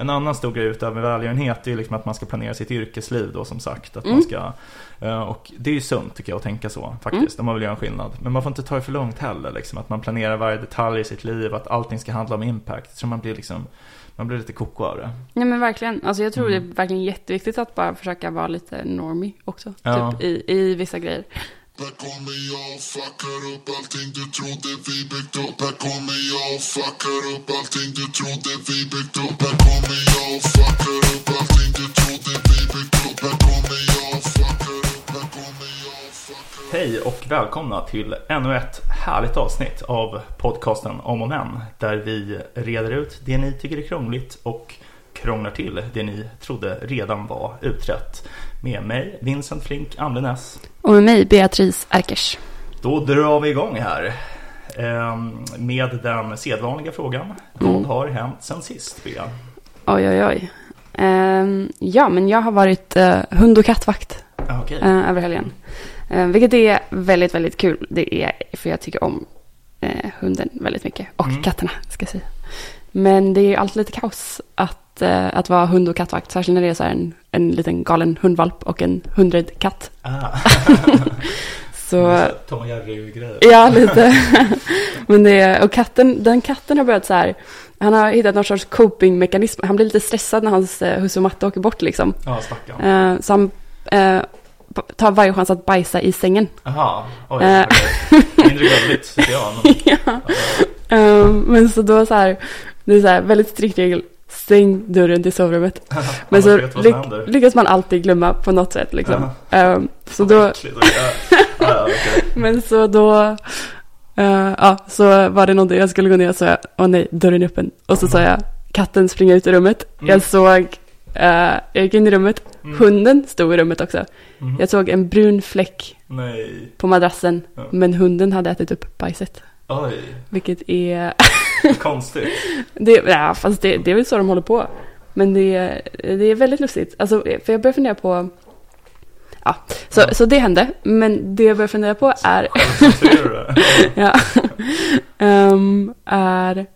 En annan stor grej utöver välgörenhet är liksom att man ska planera sitt yrkesliv då som sagt. Att Mm. man ska, eh, och det är ju sunt tycker jag att tänka så faktiskt, Mm. om man vill göra en skillnad. Men man får inte ta det för långt heller, liksom, att man planerar varje detalj i sitt liv, att allting ska handla om impact. Så man blir liksom, man blir lite koko av det. Nej men verkligen. Alltså jag tror Mm. det är verkligen jätteviktigt att bara försöka vara lite normie också. Ja. Typ i, i vissa grejer. Här kommer jag och fuckar upp allting du trodde vi byggt upp Här kommer jag och fuckar upp allting du trodde vi byggt upp Här kommer jag och fuckar upp allting du trodde vi byggt upp Här kommer jag och fuckar upp, här kommer jag och fuckar upp Hej och välkomna till ännu ett härligt avsnitt av podcasten Om och Men. Där vi reder ut det ni tycker är krångligt och krånglar till det ni trodde redan var utrett. Med mig, Vincent Flink Amlenäs. Och med mig Beatrice Erkers. Då drar vi igång här. ehm, Med den sedvanliga frågan. Mm. Vad har hänt sen sist, Bea? Oj oj oj. Ehm, ja men jag har varit eh, hund och kattvakt Ah, Okej. eh, över helgen. Eh, vilket är väldigt väldigt kul. Det är för jag tycker om eh, hunden väldigt mycket. Och Mm. katterna ska jag säga. Men det är alltid lite kaos att, eh, att vara hund och kattvakt. Särskilt när det är så en, en liten galen hundvalp och en hundrädd katt. Ah. Så Tom och Jerry-grejer. Ja, lite. Men det är, och katten, den katten har börjat så här, han har hittat någon sorts copingmekanism. Han blir lite stressad när hans eh, husse och matte åker bort liksom. Ja, stackarn. Eh, så han eh, tar varje chans att bajsa i sängen. Jaha, oj. Mindre gulligt, tycker jag. Men, ja. Eh, men så då så här, det är så här väldigt strikt regel. Stäng dörren till sovrummet. Men så lyck, lyckas man alltid glömma på något sätt liksom. Eh, så då. Men så då, eh, ja, så var det någonting jag skulle gå ner och sa, åh nej, dörren är öppen. Och så sa jag, katten springer ut ur rummet. Mm. Jag såg, eh, jag gick in i rummet, Mm. hunden stod i rummet också. Mhm. Jag såg en brun fläck Nej. på madrassen, Ja. men hunden hade ätit upp bajset. Oj, Vilket är, konstigt. det, ja, fast det, det är väl så de håller på. Men det, är- det är väldigt lustigt. Alltså, för jag börjar fundera på, ja, så, Ja. så det hände. Men det jag börjar fundera på är, du det? Ja. Ehm, är...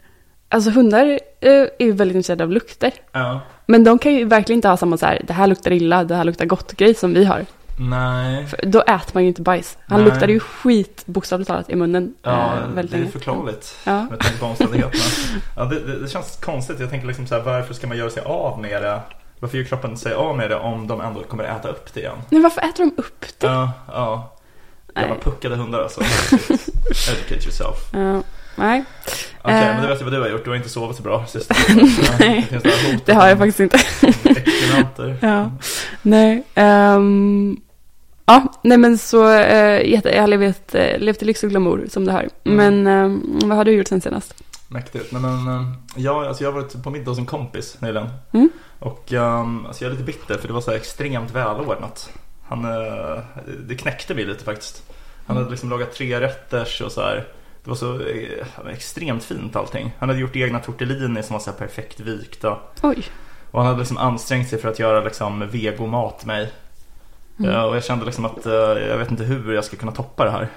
Alltså hundar eh, är ju väldigt intresserade av lukter. Ja. Men de kan ju verkligen inte ha samma så här, det här luktar illa, det här luktar gott grej som vi har. Nej. För då äter man ju inte bajs. Han Nej. luktade ju skit bokstavligt talat i munnen Ja, eh, väldigt det är förklarligt. Ja. Med tanke på omständigheterna. Ja, det, det, det känns konstigt. Jag tänker liksom så här, varför ska man göra sig av med det? Varför gör kroppen sig av med det om de ändå kommer äta upp det igen? Men varför äter de upp det? Ja, ja. Jävla Nej. puckade hundar alltså. Educate yourself. Ja, nej, Okej, Eh. men det vet jag vad du har gjort. Du har inte sovit så bra sist. Nej. Det det har jag faktiskt inte. Experimenter. Ja. Nej. ehm, ja, nej men så eh, jätte, jag har levt, eh, levt i lyx och glamour som det har. Mm. Men ehm, vad har du gjort sen senast? Mäktigt. Nej, men, eh, ja, alltså jag har varit på middag hos en kompis nyligen. Mm. Och um, alltså jag är lite bitter för det var så här extremt välordnat. Han, eh, det knäckte mig lite faktiskt. Han hade liksom lagat tre rätters och så här. Det var så eh, extremt fint allting. Han hade gjort egna tortellini som var så här perfekt vikta. Oj. Och han hade liksom ansträngt sig för att göra liksom vegomat till mig. Mm. Eh, och jag kände liksom att eh, jag vet inte hur jag ska kunna toppa det här.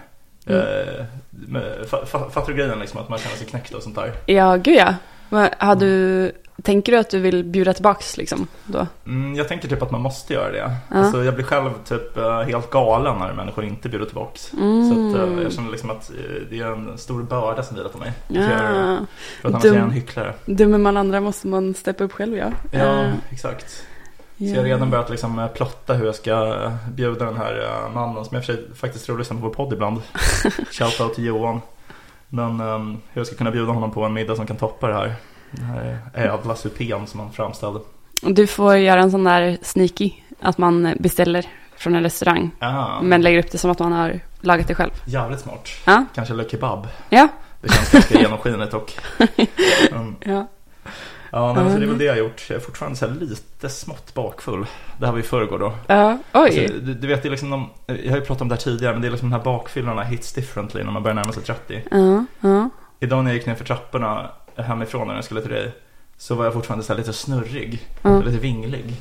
Mm. Eh, fattar du grejen liksom att man känner sig knäckt och sånt där? Ja, gud ja. Men Har du, tänker du att du vill bjuda tillbaks liksom då? Mm, jag tänker typ att man måste göra det. Ja. Alltså, jag blir själv typ helt galen när människor inte bjuder tillbaks. Mm. Så att, eh, jag känner liksom att det är en stor börda som vilar på mig. Ja. För att annars är jag en Dum. hycklare. Dömer man andra måste man steppa upp själv ja. Ja, Eh, exakt. Så ja. jag har redan börjat liksom eh, plotta hur jag ska eh, bjuda den här eh, mannen som jag för sig faktiskt tror lyssnar på vår podd ibland. Shoutout till Johan. Men ehm, hur jag ska kunna bjuda honom på en middag som kan toppa det här. Den här ädla supén som han framställde. Du får göra en sån där sneaky, att man beställer från en restaurang. Ah, Men lägger upp det som att man har lagat det själv. Jävligt smart. Ja. Kanske Le Kebab. Ja. Det känns ganska genomskinligt och mm. Ja. Ja, men så det är väl Mm. det jag har gjort. Jag är fortfarande så lite smått bakfull. Det här var i förrgår då. Ja, oj. Alltså, du, du vet, det är liksom de, jag har ju pratat om det här tidigare, men det är liksom de här bakfyllorna hits differently när man börjar närma sig 30. Ja, ja. Idag när jag gick ner för trapporna hemifrån när jag skulle till dig, så var jag fortfarande så här lite snurrig, Ja. lite vinglig.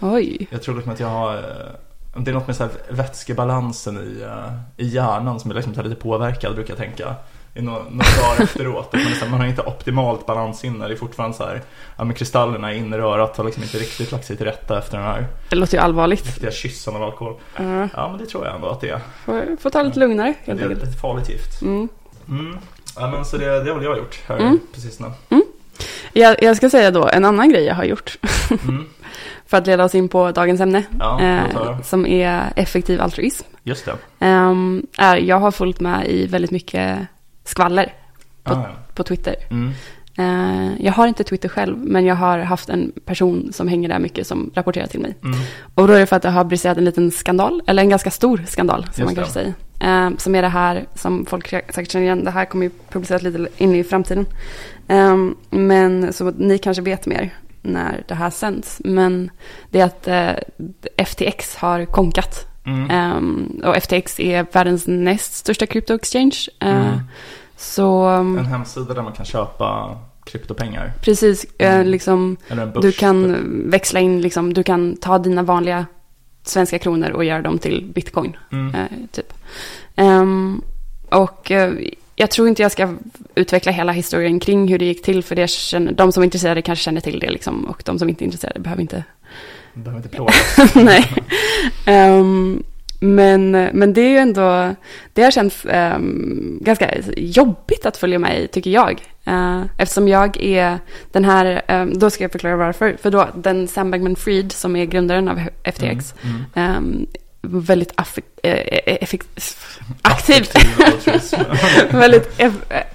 Oj. Jag tror liksom att jag har, eh, det är något med så vätskebalansen i, eh, i hjärnan som är liksom lite påverkad brukar jag tänka. I några, några dagar efteråt. Men liksom, man har inte optimalt balanssinne. Det är fortfarande så här, ja men kristallerna i inre örat har liksom inte riktigt lagt sig till rätta efter den här Det låter ju allvarligt. häftiga kyssen av alkohol. Uh, Ja men det tror jag ändå att det är. får, får ta lite lugnare Det helt är enkelt. ett farligt gift. Mm. Mm. Ja men så det, det har väl jag gjort här Mm. precis nu. Jag, jag ska säga då en annan grej jag har gjort. Mm. För att leda oss in på dagens ämne. Ja, eh, som är effektiv altruism. Just det. Ehm, är, jag har följt med i väldigt mycket skvaller Ah, ja. på Twitter. mm. Eh, jag har inte Twitter själv, men jag har haft en person som hänger där mycket som rapporterar till mig. Mm. Och då är det för att det har briserat en liten skandal, eller en ganska stor skandal som man det. kanske säger. Eh, som är det här som folk säkert känner igen. Det här kommer ju publiceras lite in i framtiden. Eh, men så ni kanske vet mer när det här sänds. Men det är att eh, FTX har konkat. Mm. Eh, och FTX är världens näst största krypto-exchange. Eh, Mm. Så um, En hemsida där man kan köpa kryptopengar. precis, eh, Mm. liksom. Du kan typ. växla in, liksom, du kan ta dina vanliga svenska kronor och göra dem till bitcoin. Mm. Eh, typ. Ehm, och eh, jag tror inte jag ska utveckla hela historien kring hur det gick till. För det känner, de som är intresserade kanske känner till det. Liksom, och de som inte är intresserade behöver inte. Behöver inte plågas. Nej. Ehm, men, men det är ju ändå, det har känts ehm, ganska jobbigt att följa med i, tycker jag. Eh, eftersom jag är den här, ehm, då ska jag förklara varför. För då, den Sam Bankman-Fried som är grundaren av FTX, Mm. Mm. ehm, väldigt affek- eh, effekt- aktiv, Affektiv altruism. väldigt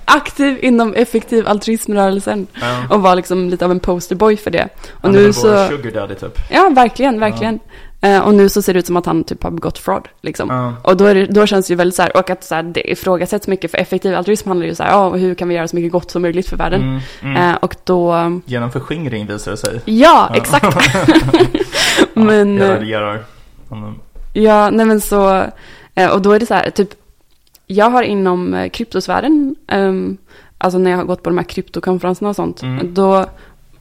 aktiv inom effektiv altruismrörelsen. ja. Och var liksom lite av en posterboy för det. Och Han nu så... sugar daddy typ. Ja, verkligen, verkligen. Eh, och nu så ser det ut som att han typ har begått fraud. Liksom. Ja. Och då, det, då känns det ju väldigt så här, och att så här, det ifrågasätts mycket, för effektiv altruism handlar ju så här, ja, hur kan vi göra så mycket gott som möjligt för världen? Mm. Mm. Eh, och då, Genom förskingring visar det sig. ja, Ja. exakt. Ja, men, eh, raljerar. Han- ja, nej men så, eh, och då är det så här, typ, jag har inom eh, kryptosfären, ehm, alltså när jag har gått på de här kryptokonferenserna och sånt, Mm. då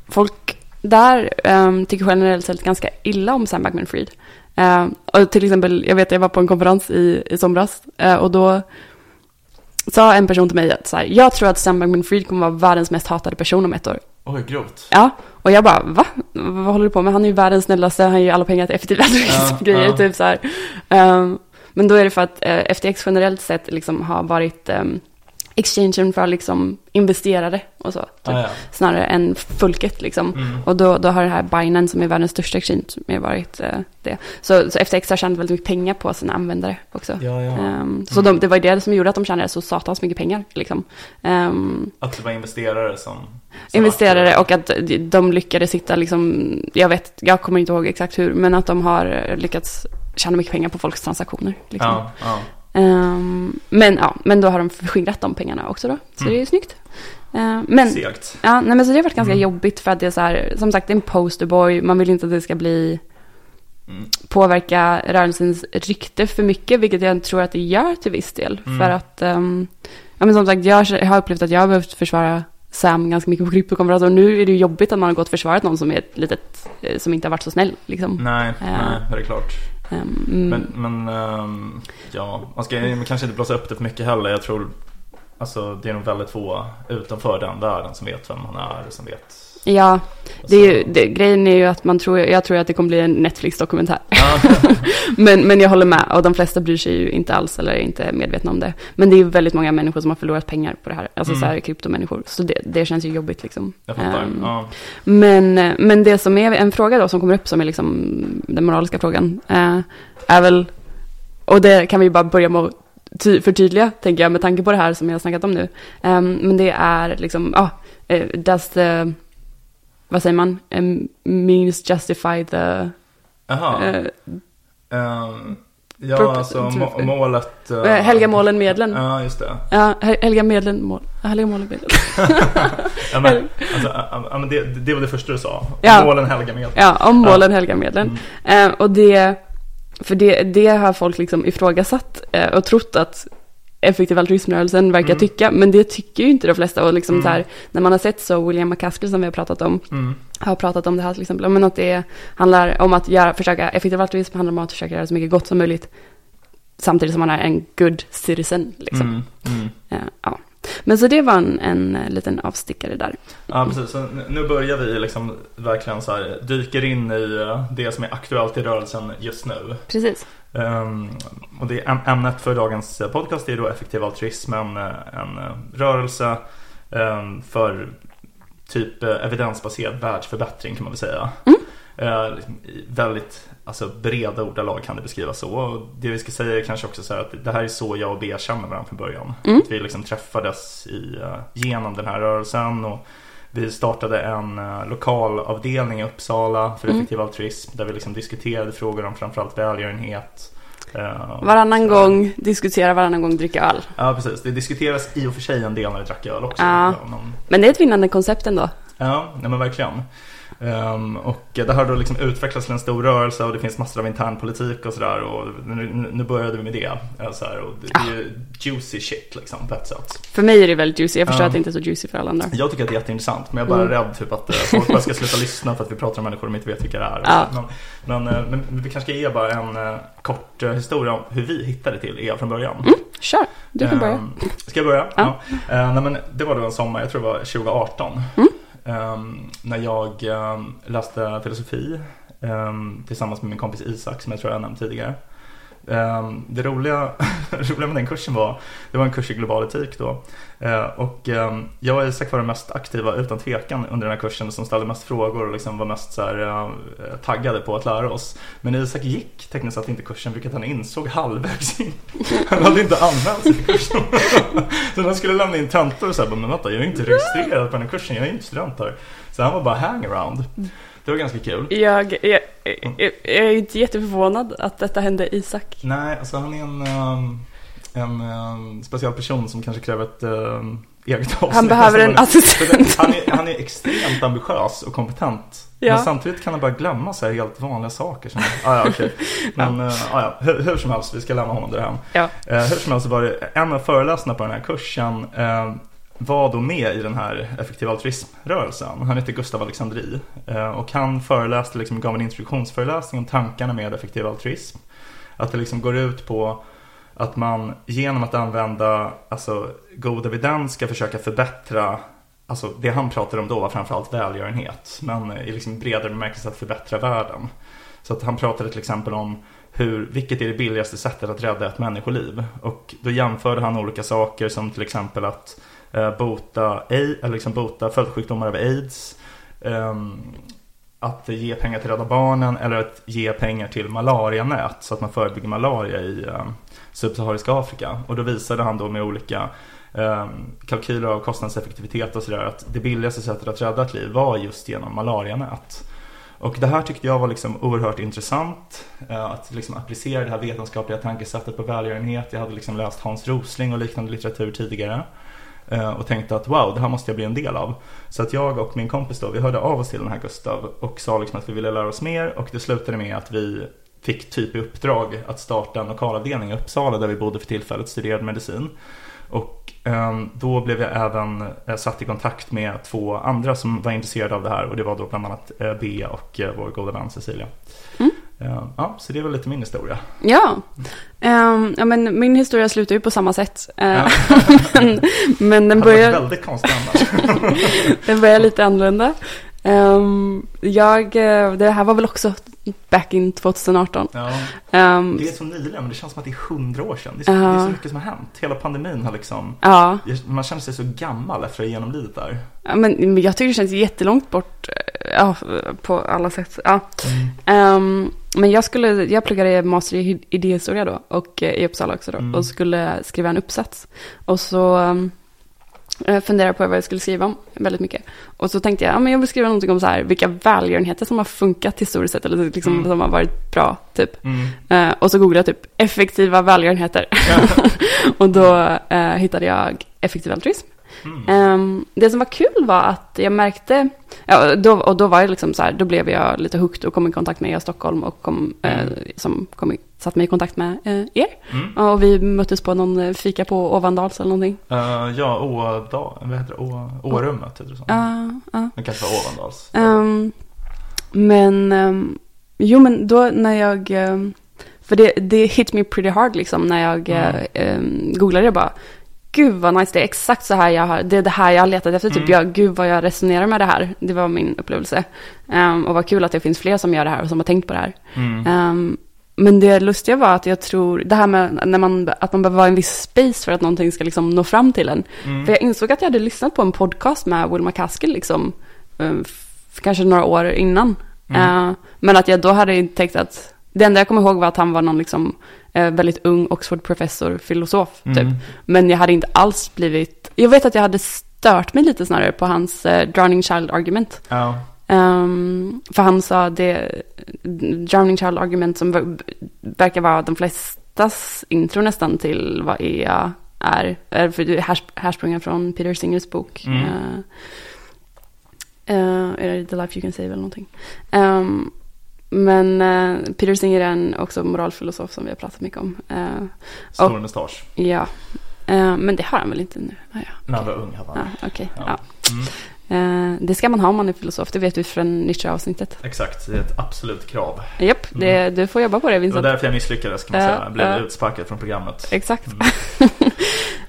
folk där um, tycker generellt sett ganska illa om Sam Bankman-Fried. Eh, och till exempel, jag vet jag var på en konferens i, i somras eh, och då sa en person till mig att så här, jag tror att Sam Bankman-Fried kommer vara världens mest hatade person om ett år. Oj, grovt. Ja, och jag bara, va? Vad håller du på med? Han är ju världens snällaste, han ger alla pengar till effektiva Ja, grejer, ja. typ så här. Ehm, men då är det för att eh, FTX generellt sett liksom har varit um, exchangen för liksom investerare och så. Typ, Ah, ja. Snarare än folket liksom. Mm. Och då, då har det här Binance som är världens största exchange varit eh, det. Så, så FTX har tjänat väldigt mycket pengar på sina användare också. Ja, ja. Ehm, så de, det var det som gjorde att de tjänade så satans mycket pengar. Liksom. Ehm, Att det var investerare som... som investerare och att de lyckades hitta, liksom, jag vet, jag kommer inte ihåg exakt hur, men att de har lyckats tjäna mycket pengar på folks transaktioner. Liksom. Ja, Ehm, men, ja, men då har de förskingrat de pengarna också då, så Mm. det är ju snyggt. Ehm, men, Segt. ja, nej, men så det har varit ganska Mm. jobbigt för att det är så här, som sagt, det är en posterboy, man vill inte att det ska bli Mm. påverka rörelsens rykte för mycket, vilket jag tror att det gör till viss del. Mm. För att, ehm, ja men som sagt, jag har upplevt att jag har behövt försvara Sam ganska mycket på kryptokonferenser och nu är det ju jobbigt att man har gått och försvarat någon som är ett litet, eh, som inte har varit så snäll liksom. Nej, Ja. nej, det är klart. Ehm, mm, Men, men um, ja, man ska man kanske inte blåsa upp det för mycket heller. Jag tror, alltså det är nog väldigt få utanför den världen som vet vem han är, som vet ja, det är ju, Alltså- det, grejen är ju att man tror, jag tror att det kommer bli en Netflix-dokumentär. Ja, Men, men jag håller med, och de flesta bryr sig ju inte alls eller är inte medvetna om det. Men det är ju väldigt många människor som har förlorat pengar på det här, alltså Mm. så här kryptomänniskor. Så det, det känns ju jobbigt liksom. Ehm, Ja. Men, men det som är en fråga då som kommer upp som är liksom den moraliska frågan eh, är väl, och det kan vi ju bara börja med att ty- förtydliga tänker jag med tanke på det här som jag har snackat om nu. Ehm, men det är liksom, ja, eh, does the, vad säger man, Em, means justify the, Jaha. eh, Ehm, ja, alltså må, målet... eh, eh, helga målen medlen. Ja, just det. Ja, hel- helga medlen mål. Ja, helga målen medlen. Ja, men, alltså, ja, ja, men det, det var det första du sa. Ja. Målen helga medel. Ja, om målen helgar medlen. Mm. Eh, och det, för det, det har folk liksom ifrågasatt eh, och trott att effektiv altruismrörelsen verkar Mm. tycka, men det tycker ju inte de flesta. Och liksom Mm. så här, när man har sett så, William McCaskill som vi har pratat om, Mm. har pratat om det här till exempel, men att det handlar om att göra, försöka, effektiv altruism handlar om att försöka göra så mycket gott som möjligt, samtidigt som man är en good citizen. Liksom. Mm. Mm. Eh, ja. Men så det var en, en eh, liten avstickare där. Ja, precis. Så nu- börjar vi liksom verkligen så här, dyker in i eh, det som är aktuellt i rörelsen just nu. Precis. Ehm, och det äm- ämnet för dagens eh, podcast är då effektiv altruism, en, eh, en eh, rörelse ehm, för typ eh, evidensbaserad världsförbättring kan man väl säga. Mm. Eh, i väldigt alltså, breda ordalag kan det beskrivas så. Och det vi ska säga är kanske också så här att det här är så jag och Bea känner varandra från början. Mm. Att vi liksom träffades i, eh, genom den här rörelsen. Och vi startade en uh, lokalavdelning i Uppsala för Mm. effektiv altruism där vi liksom diskuterade frågor om framförallt välgörenhet. eh, Varannan gång diskutera, varannan gång dricka öl. Ja, precis. Det diskuteras i och för sig en del när vi drack öl också. Ja. Men, Men det är ett vinnande koncept ändå. ja, nej, men verkligen. Ehm, och det har då liksom utvecklats till en stor rörelse och det finns massor av internpolitik och sådär. Och nu, nu började vi med det. eh, Så här, och det, det är ju juicy shit liksom på ett sätt. För mig är det väldigt juicy. Jag förstår Ja. att det inte är så juicy för alla andra. Jag tycker att det är jätteintressant men jag är bara Mm. rädd typ att eh, folk bara ska sluta lyssna för att vi pratar om människor de inte vet vilka det är. Ja. Men, men, eh, men vi kanske ska ge bara en kort historia om hur vi hittade till er från början. Kör, du får börja. Ehm, Ska jag börja? Ja. Ja. Eh, nej, men det var då en sommar, jag tror det var 2018. Mm um, när jag um, läste filosofi um, tillsammans med min kompis Isak som jag tror jag nämnt tidigare. Ehm, det roliga, roliga med den kursen var, det var en kurs i global etik då. Eh, och ehm, jag och Isak var de mest aktiva utan tvekan under den här kursen som ställde mest frågor och liksom var mest så här, eh, taggade på att lära oss. Men Isak gick tekniskt sett inte kursen vilket han insåg halvvägs in. Han hade inte anmält sig till kursen. så han skulle lämna in tentor och så här, men vänta jag är inte registrerad på den här kursen, jag är inte student här. Så han var bara hangaround. Det var ganska kul. Jag, jag, jag, jag är inte jätteförvånad att detta hände Isak. Nej, alltså han är en, ehm, en ehm, speciell person som kanske kräver ett ehm, eget avsnitt. Han behöver en assistent. Han är, han är extremt ambitiös och kompetent. Ja. Men samtidigt kan han bara glömma så här helt vanliga saker. Som, ah, ja, okej. Men eh, ah, ja, hur, hur som helst, vi ska lämna honom därhän. Ja. Eh, hur som helst så var det en av föreläsarna på den här kursen eh, var då med i den här effektiva altruismrörelsen. Han heter Gustav Alexandri. Eh, och han föreläste, liksom, gav en introduktionsföreläsning om tankarna med effektiv altruism. Att det liksom går ut på att man genom att använda alltså, god evidens ska försöka förbättra Alltså det han pratade om då var framförallt välgörenhet men i liksom bredare bemärkelse att förbättra världen. Så att han pratade till exempel om hur, vilket är det billigaste sättet att rädda ett människoliv. Och då jämförde han olika saker som till exempel att eh, Eh, bota, eller liksom bota följdsjukdomar av aids. Ehm, att ge pengar till Rädda Barnen eller att ge pengar till malarianät så att man förebygger malaria i eh, subsahariska Afrika. Och då visade han då med olika eh, kalkyler av kostnadseffektivitet och sådär att det billigaste sättet att rädda ett liv var just genom malarianät. Och det här tyckte jag var liksom oerhört intressant. Eh, att liksom applicera det här vetenskapliga tankesättet på välgörenhet. Jag hade liksom läst Hans Rosling och liknande litteratur tidigare. Eh, och tänkte att wow, det här måste jag bli en del av. Så att jag och min kompis då, vi hörde av oss till den här Gustav och sa liksom att vi ville lära oss mer. Och det slutade med att vi fick typ i uppdrag att starta en lokalavdelning i Uppsala där vi bodde för tillfället, studerade medicin. Och ehm, då blev jag även eh, satt i kontakt med två andra som var intresserade av det här och det var då bland annat eh, Bea och vår goda vän Cecilia. Mm. Ja, så det är väl lite min historia. Ja. Ehm, ja, men min historia slutar ju på samma sätt. Eh, Ja. men, men den börjar, väldigt konstigt den börjar lite annorlunda. Ehm, jag, eh, det här var väl också back in 2018. ja, Ehm, det är så nyligen men det känns som att det är hundra år sedan. Det är, så, Ja. det är så mycket som har hänt. Hela pandemin har liksom, ja, man känner sig så gammal efter att ha genomlidit där. Ja, men, jag tycker det känns jättelångt bort eh, ja, på alla sätt. Ja. Mm. Ehm, men jag, skulle, jag pluggade master i idéhistoria då och eh, i Uppsala också då Mm. och skulle skriva en uppsats. Och så um, funderade på vad jag skulle skriva om väldigt mycket. Och så tänkte jag, ja men jag vill skriva någonting om så här, vilka välgörenheter som har funkat historiskt sett eller liksom Mm. som har varit bra typ. Mm. Eh, och så googlade jag typ effektiva välgörenheter. och då eh, hittade jag effektiv altruism. Mm. Ehm, det som var kul var att jag märkte, ja, då, och då var det liksom så här, då blev jag lite hooked och kom i kontakt med er i Stockholm och kom, eh, Mm. som kom i, satt mig i kontakt med eh, er. Mm. Och vi möttes på någon eh, fika på Ovandals eller någonting. Eh, ja, Åda, vad heter det? Å, Årummet heter det så. Det kanske var Ovandals. Ehm, men, ehm, jo men då när jag, för det, det hit me pretty hard liksom när jag Mm. eh, googlade jag bara, gud vad nice, det är exakt så här jag har, det är det här jag har letat efter. Typ, Mm. jag, gud vad jag resonerar med det här. Det var min upplevelse. Ehm, och vad kul att det finns fler som gör det här och som har tänkt på det här. Mm. Ehm, men det lustiga var att jag tror, det här med när man, att man behöver vara i en viss space för att någonting ska liksom nå fram till en. Mm. För jag insåg att jag hade lyssnat på en podcast med Will McCaskill liksom, f- kanske några år innan. Eh, men att jag då hade tänkt att, det enda jag kommer ihåg var att han var någon liksom, väldigt ung Oxford-professor, filosof typ. Mm. Men jag hade inte alls blivit, jag vet att jag hade stört mig lite snarare på hans eh, Drowning Child-argument. Ja. Ehm, för han sa det, Drowning Child argument som ver- verkar vara de flestas intro nästan till vad EA är. är för det är härs- härsprungen från Peter Singers bok. Mm. Eh, eh, är det The Life You Can Save eller någonting. Ehm, men eh, Peter Singer är en också moralfilosof som vi har pratat mycket om. Eh, Stor Och- mustasch. ja, Eh, men det har han väl inte nu? Ah, ja, När han var ung hade han. ja, okej. Ja. Ja. Mm. Eh, det ska man ha om man är filosof, det vet vi från Nietzsche-avsnittet. Exakt, det är ett absolut krav. Japp, det, du får jobba på det Det var Vincent. därför jag misslyckades kan man säga. Jag blev utsparkad från programmet. Exakt. Mm.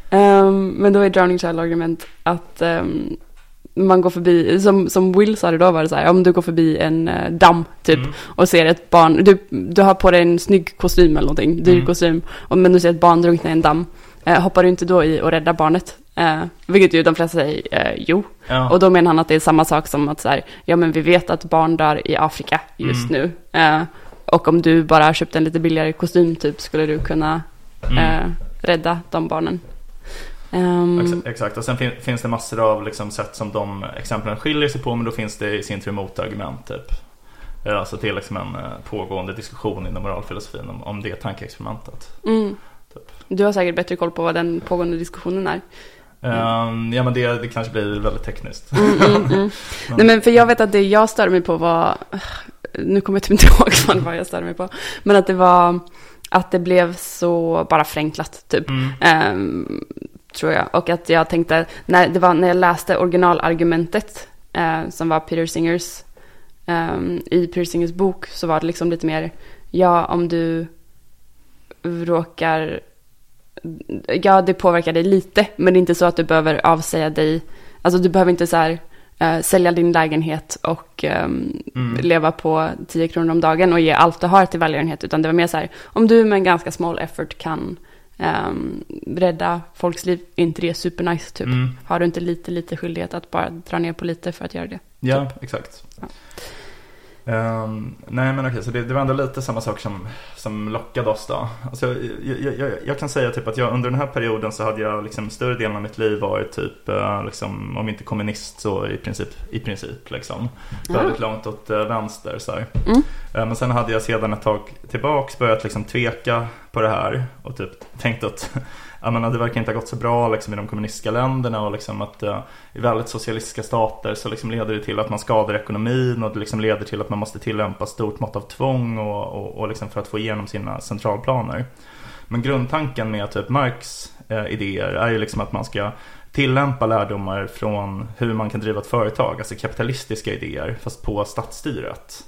Ehm, men då är Drowning Child argument att ehm, man går förbi, som, som Will sa det då var det så här, om du går förbi en eh, damm typ Mm. och ser ett barn, du, du har på dig en snygg kostym eller någonting, dyr Mm. kostym, och, men du ser ett barn drunkna i en damm, eh, hoppar du inte då i och räddar barnet? Eh, vilket ju de flesta säger, eh, jo. Ja. Och då menar han att det är samma sak som att så här, ja men vi vet att barn dör i Afrika just Mm. nu. Eh, och om du bara köpte en lite billigare kostym typ skulle du kunna Mm. eh, rädda de barnen. Ex- Exakt, och sen fin- finns det massor av liksom sätt som de exemplen skiljer sig på men då finns det i sin tur motargument typ. Eh, Alltså det är liksom en eh, pågående diskussion inom moralfilosofin om, om det tankeexperimentet. mm. Typ. Du har säkert bättre koll på vad den pågående diskussionen är. Ehm, ja men det, det kanske blir väldigt tekniskt. Mm, mm, mm. Nej men för jag vet att det jag störde mig på var, nu kommer jag typ inte ihåg vad jag störde mig på, men att det var att det blev så bara förenklat typ. Mm. Ehm, tror jag. Och att jag tänkte, när, det var när jag läste originalargumentet eh, som var Peter Singers, ehm, i Peter Singers bok så var det liksom lite mer, ja om du råkar, ja det påverkar dig lite, men det är inte så att du behöver avsäga dig, alltså du behöver inte så här eh, sälja din lägenhet och ehm, Mm. leva på 10 kronor om dagen och ge allt du har till välgörenhet, utan det var mer så här, om du med en ganska small effort kan um, rädda folks liv, är inte det supernice typ? Mm. Har du inte lite, lite skyldighet att bara dra ner på lite för att göra det? Ja, exakt. Ja. Ehm, nej men okej, så det, det var ändå lite samma sak som, som lockade oss då. Alltså, jag, jag, jag, jag kan säga typ att jag under den här perioden så hade jag liksom större delen av mitt liv varit typ, eh, liksom, om inte kommunist så i princip, i princip liksom. Väldigt långt åt eh, vänster så. Mm. Eh, Men sen hade jag sedan ett tag tillbaks börjat liksom tveka på det här och typ tänkt att jag menar, det verkar inte ha gått så bra liksom, i de kommunistiska länderna och liksom att uh, i väldigt socialistiska stater så liksom leder det till att man skadar ekonomin och det liksom leder till att man måste tillämpa stort mått av tvång och, och, och liksom för att få igenom sina centralplaner. Men grundtanken med typ Marx uh, idéer är ju liksom att man ska tillämpa lärdomar från hur man kan driva ett företag, alltså kapitalistiska idéer, fast på statsstyret.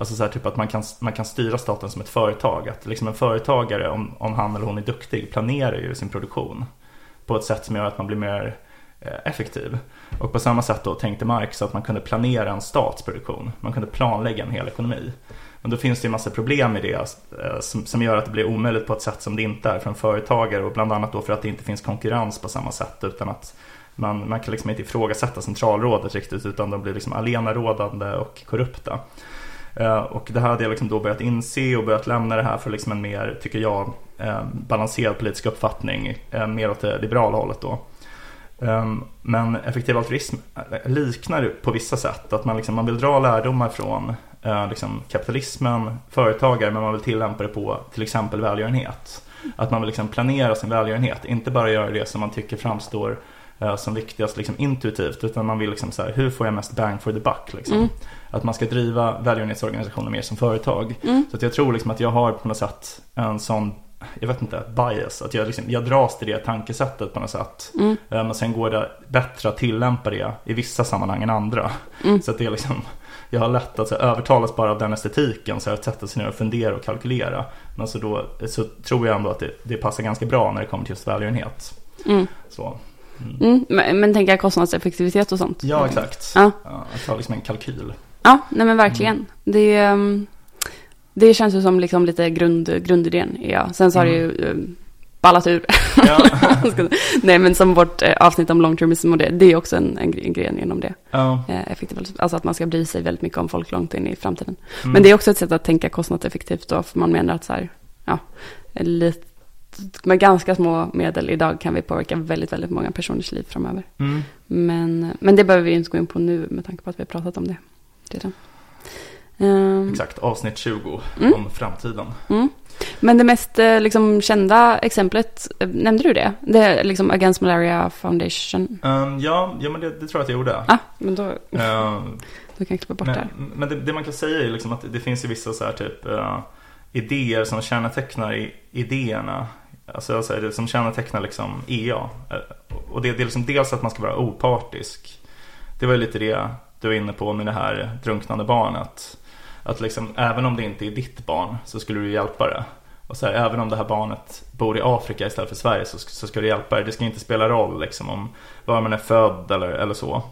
Alltså så här, typ att man kan, man kan styra staten som ett företag. Att liksom en företagare, om, om han eller hon är duktig, planerar ju sin produktion på ett sätt som gör att man blir mer eh, effektiv. Och på samma sätt då tänkte Marx att man kunde planera en statsproduktion. Man kunde planlägga en hel ekonomi. Men då finns det ju massa problem i det eh, som, som gör att det blir omöjligt på ett sätt som det inte är för en företagare. Och bland annat då för att det inte finns konkurrens på samma sätt. Utan att man, man kan liksom inte ifrågasätta centralrådet riktigt utan de blir liksom alenarådande och korrupta. Eh, och det här hade jag liksom då börjat inse och börjat lämna det här för liksom en mer, tycker jag, eh, balanserad politisk uppfattning. Eh, mer åt det liberala hållet då. Ehm, men effektiv altruism liknar på vissa sätt. Att man, liksom, man vill dra lärdomar från liksom, kapitalismen, företagare, men man vill tillämpa det på till exempel välgörenhet. Att man vill liksom planera sin välgörenhet, inte bara göra det som man tycker framstår som viktigast liksom, intuitivt, utan man vill liksom så här, hur får jag mest bang for the buck? Liksom? Mm. Att man ska driva välgörenhetsorganisationer mer som företag. Mm. Så att jag tror liksom att jag har på något sätt en sån, jag vet inte, bias. Att jag, liksom, jag dras till det tankesättet på något sätt. Mm. Men sen går det bättre att tillämpa det i vissa sammanhang än andra. Mm. Så att det är liksom, jag har lätt att så övertalas bara av den estetiken. Så att sätta sig ner och fundera och kalkylera. Men så, då, så tror jag ändå att det, det passar ganska bra när det kommer till just välgörenhet. Mm. Så. Mm. Mm. Men, men tänker jag kostnadseffektivitet och sånt. Ja, exakt. Ja. Ja, att ha liksom en kalkyl. Ja, nej men verkligen. Det, ehm, det känns ju som liksom lite grund, grundidén. Ja. Sen så har det ju um, ballat ur. Ja. nej men som vårt eh, avsnitt om long termism och det, det är också en, en, en gren inom det. ja. Eh, effektivt. Alltså att man ska bry sig väldigt mycket om folk långt in i framtiden. Mm. Men det är också ett sätt att tänka kostnadseffektivt då, för man menar att så här, ja, lite, med ganska små medel idag kan vi påverka väldigt, väldigt många personers liv framöver. Mm. Men, men det behöver vi inte gå in på nu med tanke på att vi har pratat om det redan. Ehm, Exakt, avsnitt 20 Mm. om framtiden. mm. Men det mest eh, liksom, kända exemplet, eh, nämnde du det? Det är liksom Against Malaria Foundation. Um, ja, ja, men det, det tror jag att jag gjorde. Ah, men då, Um, då kan jag klippa bort det här. men men det, det man kan säga är liksom att det finns ju vissa så här typ eh, idéer som kännetecknar i, idéerna. Alltså så här, det som kännetecknar liksom EA. Och det, det är liksom dels att man ska vara opartisk. Det var ju lite det du var inne på med det här drunknande barnet. Att liksom, även om det inte är ditt barn så skulle du hjälpa det. Och så här, även om det här barnet bor i Afrika istället för Sverige så, så ska du hjälpa det. Det ska inte spela roll liksom, om var man är född eller, eller så.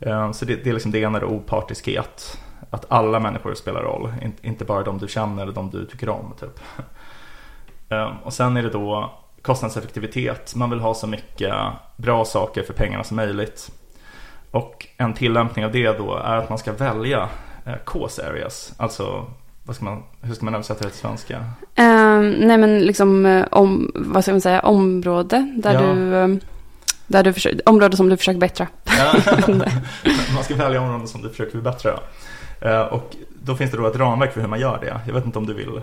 Eh, så det, det är liksom det ena opartiskhet. Att alla människor spelar roll, inte bara de du känner eller de du tycker om. Typ. Eh, och sen är det då kostnadseffektivitet. Man vill ha så mycket bra saker för pengarna som möjligt. Och en tillämpning av det då är att man ska välja eh, cause areas. Alltså, vad ska man, hur ska man översätta det till svenska? Ehm, nej men liksom eh, om, vad ska man säga, område där Ja. du, eh, där du försöker, område som du försöker bättra. Ja. man ska välja områden som du försöker förbättra. Eh, Och då finns det då ett ramverk för hur man gör det. Jag vet inte om du vill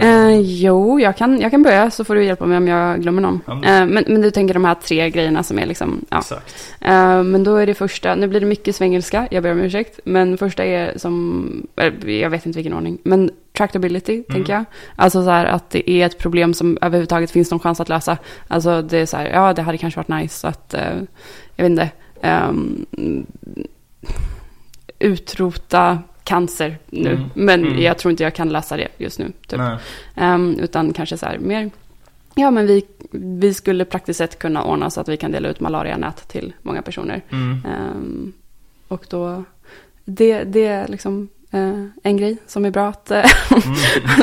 Eh, jo, jag kan, jag kan börja så får du hjälpa mig om jag glömmer någon. Men- Eh, men, men du tänker de här tre grejerna som är liksom, ja. Exakt. Eh, men då är det första, nu blir det mycket svengelska, jag ber om ursäkt. Men första är som, jag vet inte vilken ordning, men tractability tänker jag. Alltså så här att det är ett problem som överhuvudtaget finns någon chans att lösa. Alltså det är så här, ja det hade kanske varit nice att, eh, jag vet inte, ehm, utrota cancer nu. Mm. Men Mm. jag tror inte jag kan lösa det just nu. Typ. Ehm, utan kanske så här mer, ja men vi, vi skulle praktiskt sett kunna ordna så att vi kan dela ut malarianät till många personer. Mm. Ehm, och då, det, det är liksom eh, en grej som är bra att eh,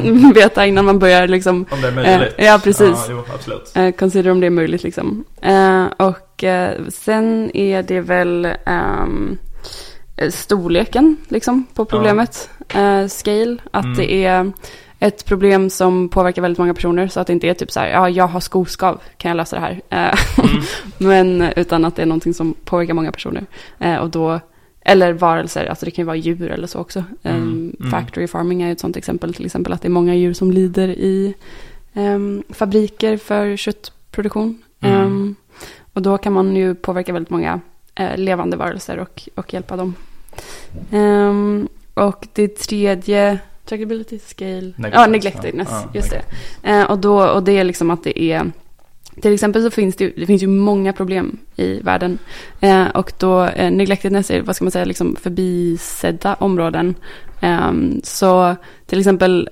Mm. veta innan man börjar liksom Om det är möjligt. Eh, ja, precis. Ja, jo, absolut. eh, consider om det är möjligt liksom. Och sen är det väl eh, storleken liksom på problemet. Eh, scale, att Mm. det är ett problem som påverkar väldigt många personer. Så att det inte är typ så här, ja jag har skoskav, kan jag lösa det här? Eh, Mm. Men utan att det är någonting som påverkar många personer. Eh, och då, eller varelser, alltså det kan ju vara djur eller så också. Mm, Um, mm. Factory farming är ett sånt exempel. Till exempel att det är många djur som lider i ehm, fabriker för köttproduktion. Ehm, och då kan man ju påverka väldigt många eh, levande varelser och, och hjälpa dem. Ehm, och det tredje, trackability scale, ja neglectedness, Ja, just det. Eh, och, då, och det är liksom att det är, till exempel så finns det, det finns ju många problem i världen. Eh, och då, eh, neglectedness är, vad ska man säga, liksom förbisedda områden. Ehm, så till exempel,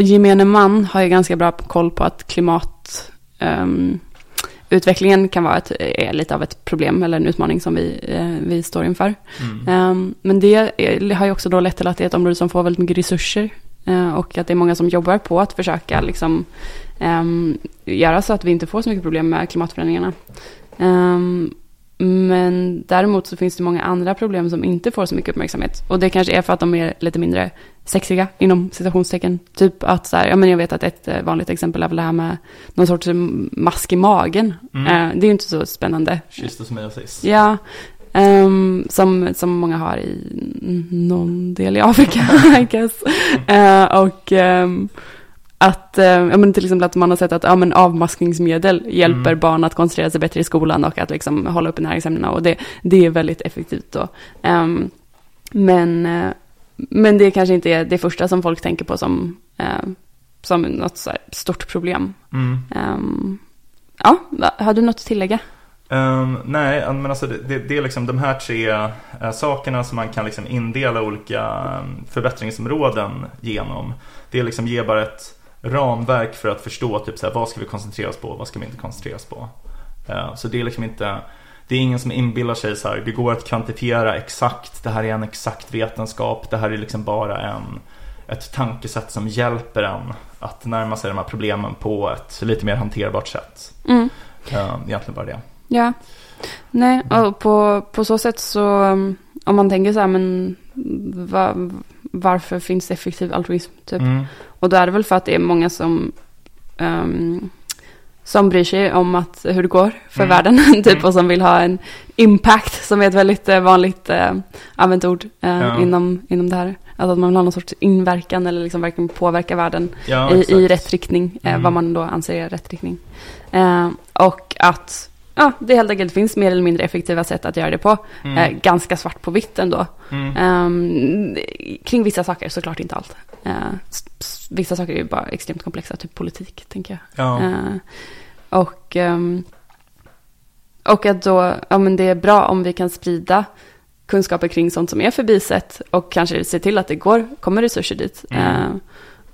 gemene man har ju ganska bra koll på att klimat, ehm, utvecklingen kan vara ett, är lite av ett problem eller en utmaning som vi, eh, vi står inför. Mm. Ehm, men det är, har ju också då lett till att det är ett område som får väldigt mycket resurser. eh, och att det är många som jobbar på att försöka liksom, ehm, göra så att vi inte får så mycket problem med klimatförändringarna. Ehm, men däremot så finns det många andra problem som inte får så mycket uppmärksamhet. Och det kanske är för att de är lite mindre sexiga inom citationstecken. Typ att så här, ja men jag vet att ett eh, vanligt exempel är väl det här med någon sorts mask i magen. Mm. Eh, det är ju inte så spännande. Schistosmiosis. Ja, ehm, som, som många har i någon del i Afrika, I guess. Eh, och ehm, att, eh, ja, men till exempel att man har sett att ja, men avmaskningsmedel hjälper Mm. barn att koncentrera sig bättre i skolan och att liksom hålla uppe näringsämnena och det, det är väldigt effektivt då. Ehm, men, eh, men det kanske inte är det första som folk tänker på som, eh, som något stort problem. Mm. Ehm, ja, har du något att tillägga? Ehm, nej, men alltså det, det, det är liksom de här tre eh, sakerna som man kan liksom indela olika um, förbättringsområden genom. Det är liksom ge bara ett ramverk för att förstå typ så här, vad ska vi koncentrera oss på och vad ska vi inte koncentrera oss på. Eh, så det är liksom inte det är ingen som inbillar sig så här, det går att kvantifiera exakt, det här är en exakt vetenskap, det här är liksom bara en, ett tankesätt som hjälper en att närma sig de här problemen på ett lite mer hanterbart sätt. Mm. Eh, Egentligen bara det. Ja. Nej, och på, på så sätt så um, om man tänker så här, men va, varför finns det effektiv altruism? Typ? Mm. Och då är det väl för att det är många som, ehm, som bryr sig om att, hur det går för Mm. världen. typ, Mm. och som vill ha en impact, som är ett väldigt eh, vanligt eh, använt ord eh, Ja. inom, inom det här. Alltså att man vill ha någon sorts inverkan eller liksom verkligen påverka världen Ja, i, i rätt riktning. Eh, Mm. vad man då anser är rätt riktning. Eh, och att ja, det helt enkelt finns mer eller mindre effektiva sätt att göra det på. Mm. Eh, ganska svart på vitt ändå. Mm. Ehm, kring vissa saker, såklart inte allt. Vissa saker är ju bara extremt komplexa, typ politik, tänker jag. Ja. Eh, och, ehm, och att då, ja men det är bra om vi kan sprida kunskaper kring sånt som är förbisett och kanske se till att det går, kommer resurser dit. Mm. Eh,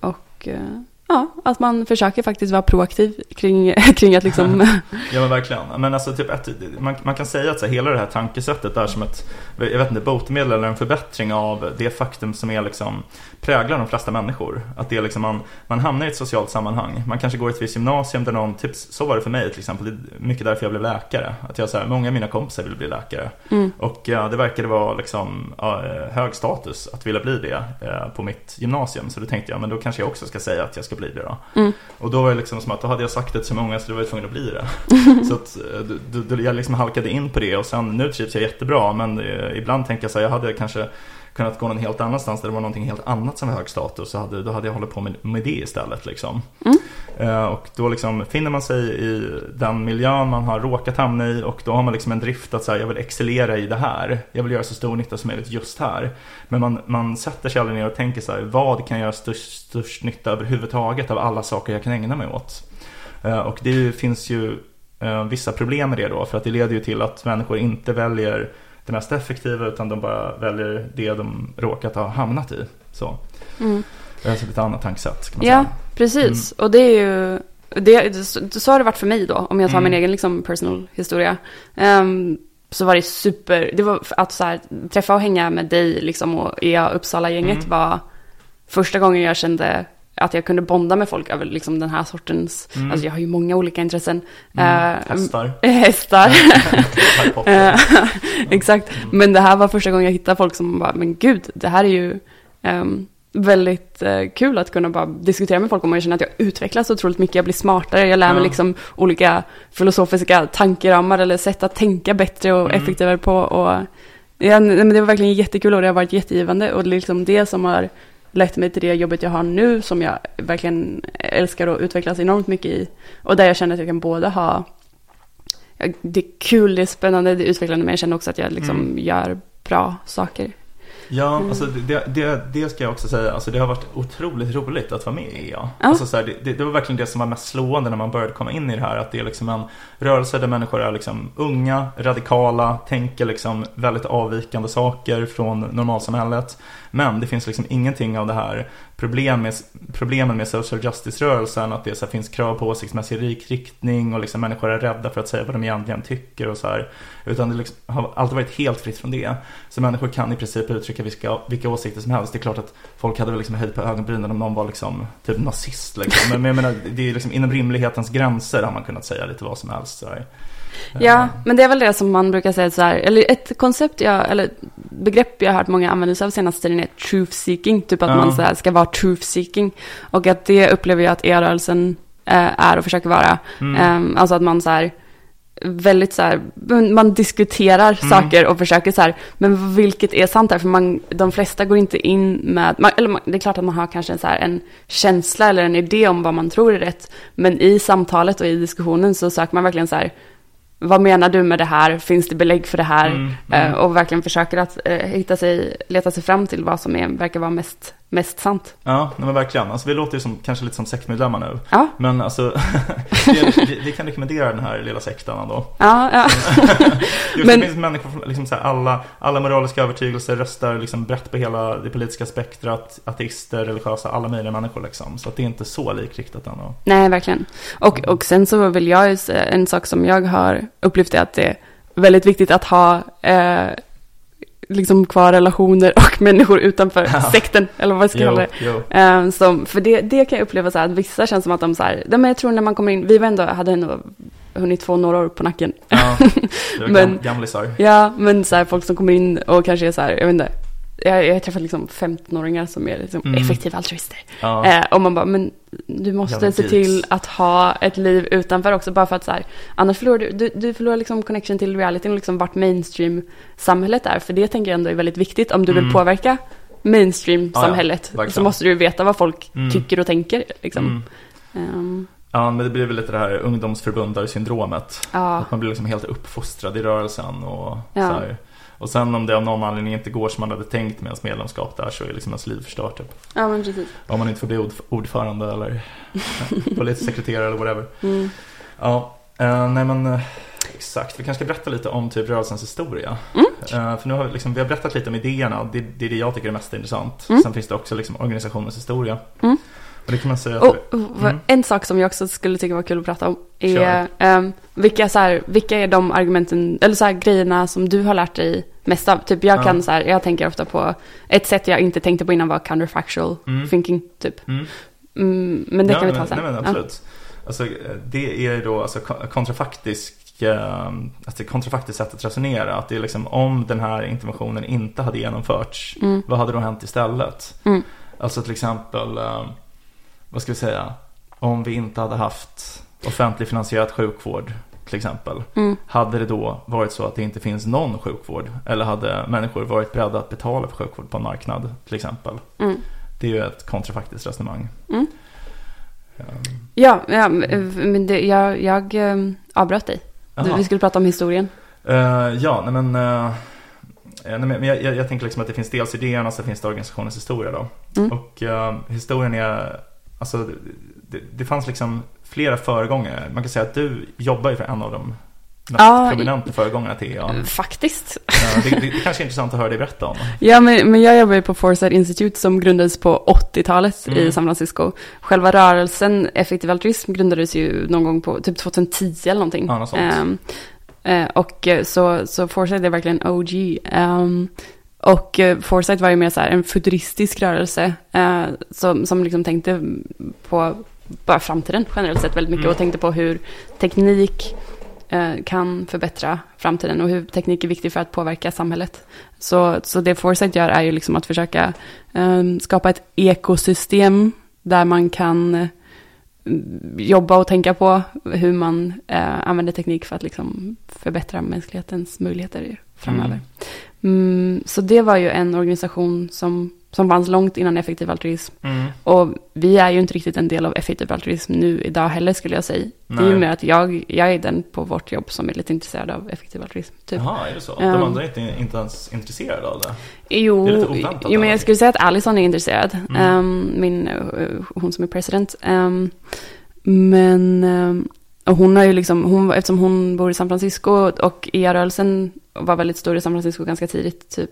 och eh, ja, att man försöker faktiskt vara proaktiv kring, kring att liksom, Ja men verkligen. Men alltså typ ett, man, man kan säga att så här, hela det här tankesättet är som ett, jag vet inte, botemedel eller en förbättring av det faktum som är liksom präglar de flesta människor. Att det är liksom man, man hamnar i ett socialt sammanhang. Man kanske går i ett visst gymnasium där någon, typ, så var det för mig till exempel, det är mycket därför jag blev läkare. Att jag så här, många av mina kompisar ville bli läkare. mm, Och ja, det verkade vara liksom, ja, eh, hög status att vilja bli det eh, på mitt gymnasium. Så då tänkte jag, men då kanske jag också ska säga att jag ska bli det då. mm, Och då var det liksom som att då hade jag sagt det till så många så då var jag tvungen att bli det. så att eh, då, då, då jag liksom halkade in på det och sen nu trivs jag jättebra men eh, ibland tänker jag så här, jag hade kanske kunnat gå någon helt annanstans där det var någonting helt annat som var hög status så hade, då hade jag hållit på med, med det istället liksom. Mm. Eh, och då liksom finner man sig i den miljön man har råkat hamna i och då har man liksom en drift att säga jag vill excellera i det här. Jag vill göra så stor nytta som möjligt just här. Men man, man sätter sig aldrig ner och tänker så här, vad kan göra störst, störst nytta överhuvudtaget av alla saker jag kan ägna mig åt. Eh, Och det finns ju eh, vissa problem med det då, för att det leder ju till att människor inte väljer det mest effektiva utan de bara väljer det de råkat ha hamnat i. Så, mm. alltså ett annat tankesätt kan man Ja, säga. precis. Och det är ju, det, så, har det varit för mig då, om jag tar Mm. min egen liksom personal historia. Ehm, så var det super, det var att så här, träffa och hänga med dig liksom och EA Uppsala-gänget Mm. var första gången jag kände att jag kunde bonda med folk över liksom den här sortens, Mm. alltså jag har ju många olika intressen. Mm, Eh, hästar. hästar. Eh, Exakt, men det här var första gången jag hittade folk som bara, men gud, det här är ju ehm, väldigt eh, kul att kunna bara diskutera med folk om och jag känner att jag utvecklas otroligt mycket, jag blir smartare, jag lär mig liksom olika filosofiska tankeramar eller sätt att tänka bättre och Mm. effektivare på och ja, men det var verkligen jättekul och det har varit jättegivande och det är liksom det som har lett mig till det jobbet jag har nu som jag verkligen älskar och utvecklas enormt mycket i och där jag känner att jag kan både ha det är kul, det är spännande, det är utvecklande men jag känner också att jag liksom Mm. gör bra saker. Ja, Mm. alltså det, det, det ska jag också säga. Alltså det har varit otroligt roligt att vara med i EA. Ja. Alltså så här, det, det, det var verkligen det som var mest slående när man började komma in i det här. Att det är liksom en rörelse där människor är liksom unga, radikala, tänker liksom väldigt avvikande saker från normalsamhället. Men det finns liksom ingenting av det här problem med, problemen med social justice-rörelsen. Att det så här, finns krav på åsiktsmässig riktning och liksom människor är rädda för att säga vad de egentligen tycker och så här. Utan det liksom har alltid varit helt fritt från det. Så människor kan i princip uttrycka vilka, vilka åsikter som helst. Det är klart att folk hade väl liksom höjt på ögonbrynen om någon var liksom typ nazist. Liksom. Men, men jag menar, det är liksom inom rimlighetens gränser har man kunnat säga lite vad som helst. Så här. Ja, Eh, men det är väl det som man brukar säga så här, eller ett koncept jag, eller begrepp jag har hört många använda sig av senaste tiden är truth seeking, typ att Ja. man så här ska vara truth seeking. Och att det upplever jag att e-rörelsen eh, är och försöker vara. Mm. Ehm, alltså att man så här, väldigt så här, man diskuterar Mm. saker och försöker så här, men vilket är sant här? För man, de flesta går inte in med, man, eller man, det är klart att man har kanske en, så här, en känsla eller en idé om vad man tror är rätt. Men i samtalet och i diskussionen så söker man verkligen så här, vad menar du med det här? Finns det belägg för det här? Mm, mm. Eh, och verkligen försöker att eh, hitta sig, leta sig fram till vad som är, verkar vara mest, mest sant. Ja, nej, men verkligen. Alltså, vi låter ju som, kanske lite som sektmedlemmar nu. Ja, Men alltså, vi, vi- vi kan rekommendera den här lilla sekten ändå. ja, ja. Just, Men- Det finns människor från liksom så här, alla, alla moraliska övertygelser röstar liksom brett på hela det politiska spektrat. Ateister, religiösa, alla möjliga människor liksom. Så att det är inte så likriktat ändå. Nej, verkligen. Och, och sen så vill jag ju säga, en sak som jag har upplevt är att det är väldigt viktigt att ha eh, liksom kvar relationer och människor utanför Ja. sekten, eller vad jag ska kalla det. jo. Eh, som, för det, det kan jag uppleva så här, att vissa känns som att de så här, men jag tror när man kommer in, vi var ändå, hade ändå hunnit få några år på nacken. Ja, Men- gam, gamlisar. Ja, men så här, folk som kommer in och kanske är så här, jag vet inte, jag, jag träffat liksom 15-åringar som är liksom Mm. effektiva altruister. Ja. Eh, och man bara, men du måste se till att ha ett liv utanför också, bara för att så här, annars förlorar du, du, du förlorar liksom connection till realityn och liksom vart mainstream-samhället är, för det tänker jag ändå är väldigt viktigt om du vill Mm. påverka mainstream-samhället, Ja, ja, så måste du veta vad folk Mm. tycker och tänker. Liksom. Ehm, Ja, men det blir väl lite det här ungdomsförbundarsyndromet. ja, Att man blir liksom helt uppfostrad i rörelsen och så här. Och sen om det av någon anledning inte går som man hade tänkt med ens medlemskap där så är liksom ens liv förstört typ. ja, men precis. Om man inte får bli ord- ordförande eller politisk sekreterare eller whatever. Mm. Ja, eh, nej men eh, exakt. Vi kanske ska berätta lite om typ rörelsens historia. Mm. Eh, för nu har vi, liksom, vi har berättat lite om idéerna. Det, det är det jag tycker är mest intressant. Mm. Sen finns det också liksom organisationens historia. Mm. Det kan man säga. Och, Mm. en sak som jag också skulle tycka var kul att prata om är ehm, vilka, så här, vilka är de argumenten, eller så här, grejerna som du har lärt dig mest av? Typ jag Ja. kan så här, jag tänker ofta på, ett sätt jag inte tänkte på innan var counterfactual Mm. thinking, typ. Mm. Mm, men det Ja, kan vi ta sen. Nej, men absolut. Alltså, eh, det är då alltså, ko- kontrafaktisk, eh, alltså, kontrafaktiskt sätt att resonera. Att det är liksom om den här interventionen inte hade genomförts, Mm. vad hade då hänt istället? Mm. Alltså till exempel, eh, vad ska vi säga, om vi inte hade haft offentligt finansierad sjukvård till exempel. Mm. Hade det då varit så att det inte finns någon sjukvård? Eller hade människor varit beredda att betala för sjukvård på en marknad till exempel? Mm. Det är ju ett kontrafaktiskt resonemang. Mm. Eh, Ja, ja, men det, jag, jag ehm, avbröt dig. Du, Jaha. vi skulle prata om historien. Eh, ja, nej men, eh, nej, men jag, jag, jag tänker liksom att det finns dels idéerna och så finns det organisationens historia då. Mm. Och eh, historien är, alltså det, det fanns liksom flera föregångare. Man kan säga att du jobbar ju för en av de mest Ja, prominenta föregångarna till EA. Faktiskt. Det, det, det kanske är intressant att höra dig berätta om. Ja, men, men jag jobbar ju på Foresight Institute som grundades på 80-talet Mm. i San Francisco. Själva rörelsen Effektiv altruism grundades ju någon gång på typ 2010 eller någonting. Ja, något sånt. Eh, och eh, så, så Foresight är verkligen OG. Ehm, och eh, Foresight var ju mer så här en futuristisk rörelse eh, som, som liksom tänkte på bara framtiden generellt sett väldigt mycket Mm. och tänkte på hur teknik eh, kan förbättra framtiden och hur teknik är viktig för att påverka samhället. Så, så det Foresight gör är ju liksom att försöka eh, skapa ett ekosystem där man kan eh, jobba och tänka på hur man eh, använder teknik för att liksom förbättra mänsklighetens möjligheter framöver. Mm, så det var ju en organisation som, som fanns långt innan effektiv altruism. Mm. Och vi är ju inte riktigt en del av effektiv altruism nu idag heller skulle jag säga. Det är ju Nej. mer att jag, jag är den på vårt jobb som är lite intresserad av effektiv altruism. Typ. Jaha, är det så? Ja. De andra är inte, inte ens intresserade av det? Jo, Det är lite oväntat, jo, men jag skulle säga att Allison är intresserad. Mm. Ehm, min, eh, hon som är president. Ehm, men ehm, och hon har ju liksom, hon, eftersom hon bor i San Francisco och EA-rörelsen var väldigt stor i San Francisco ganska tidigt. Typ,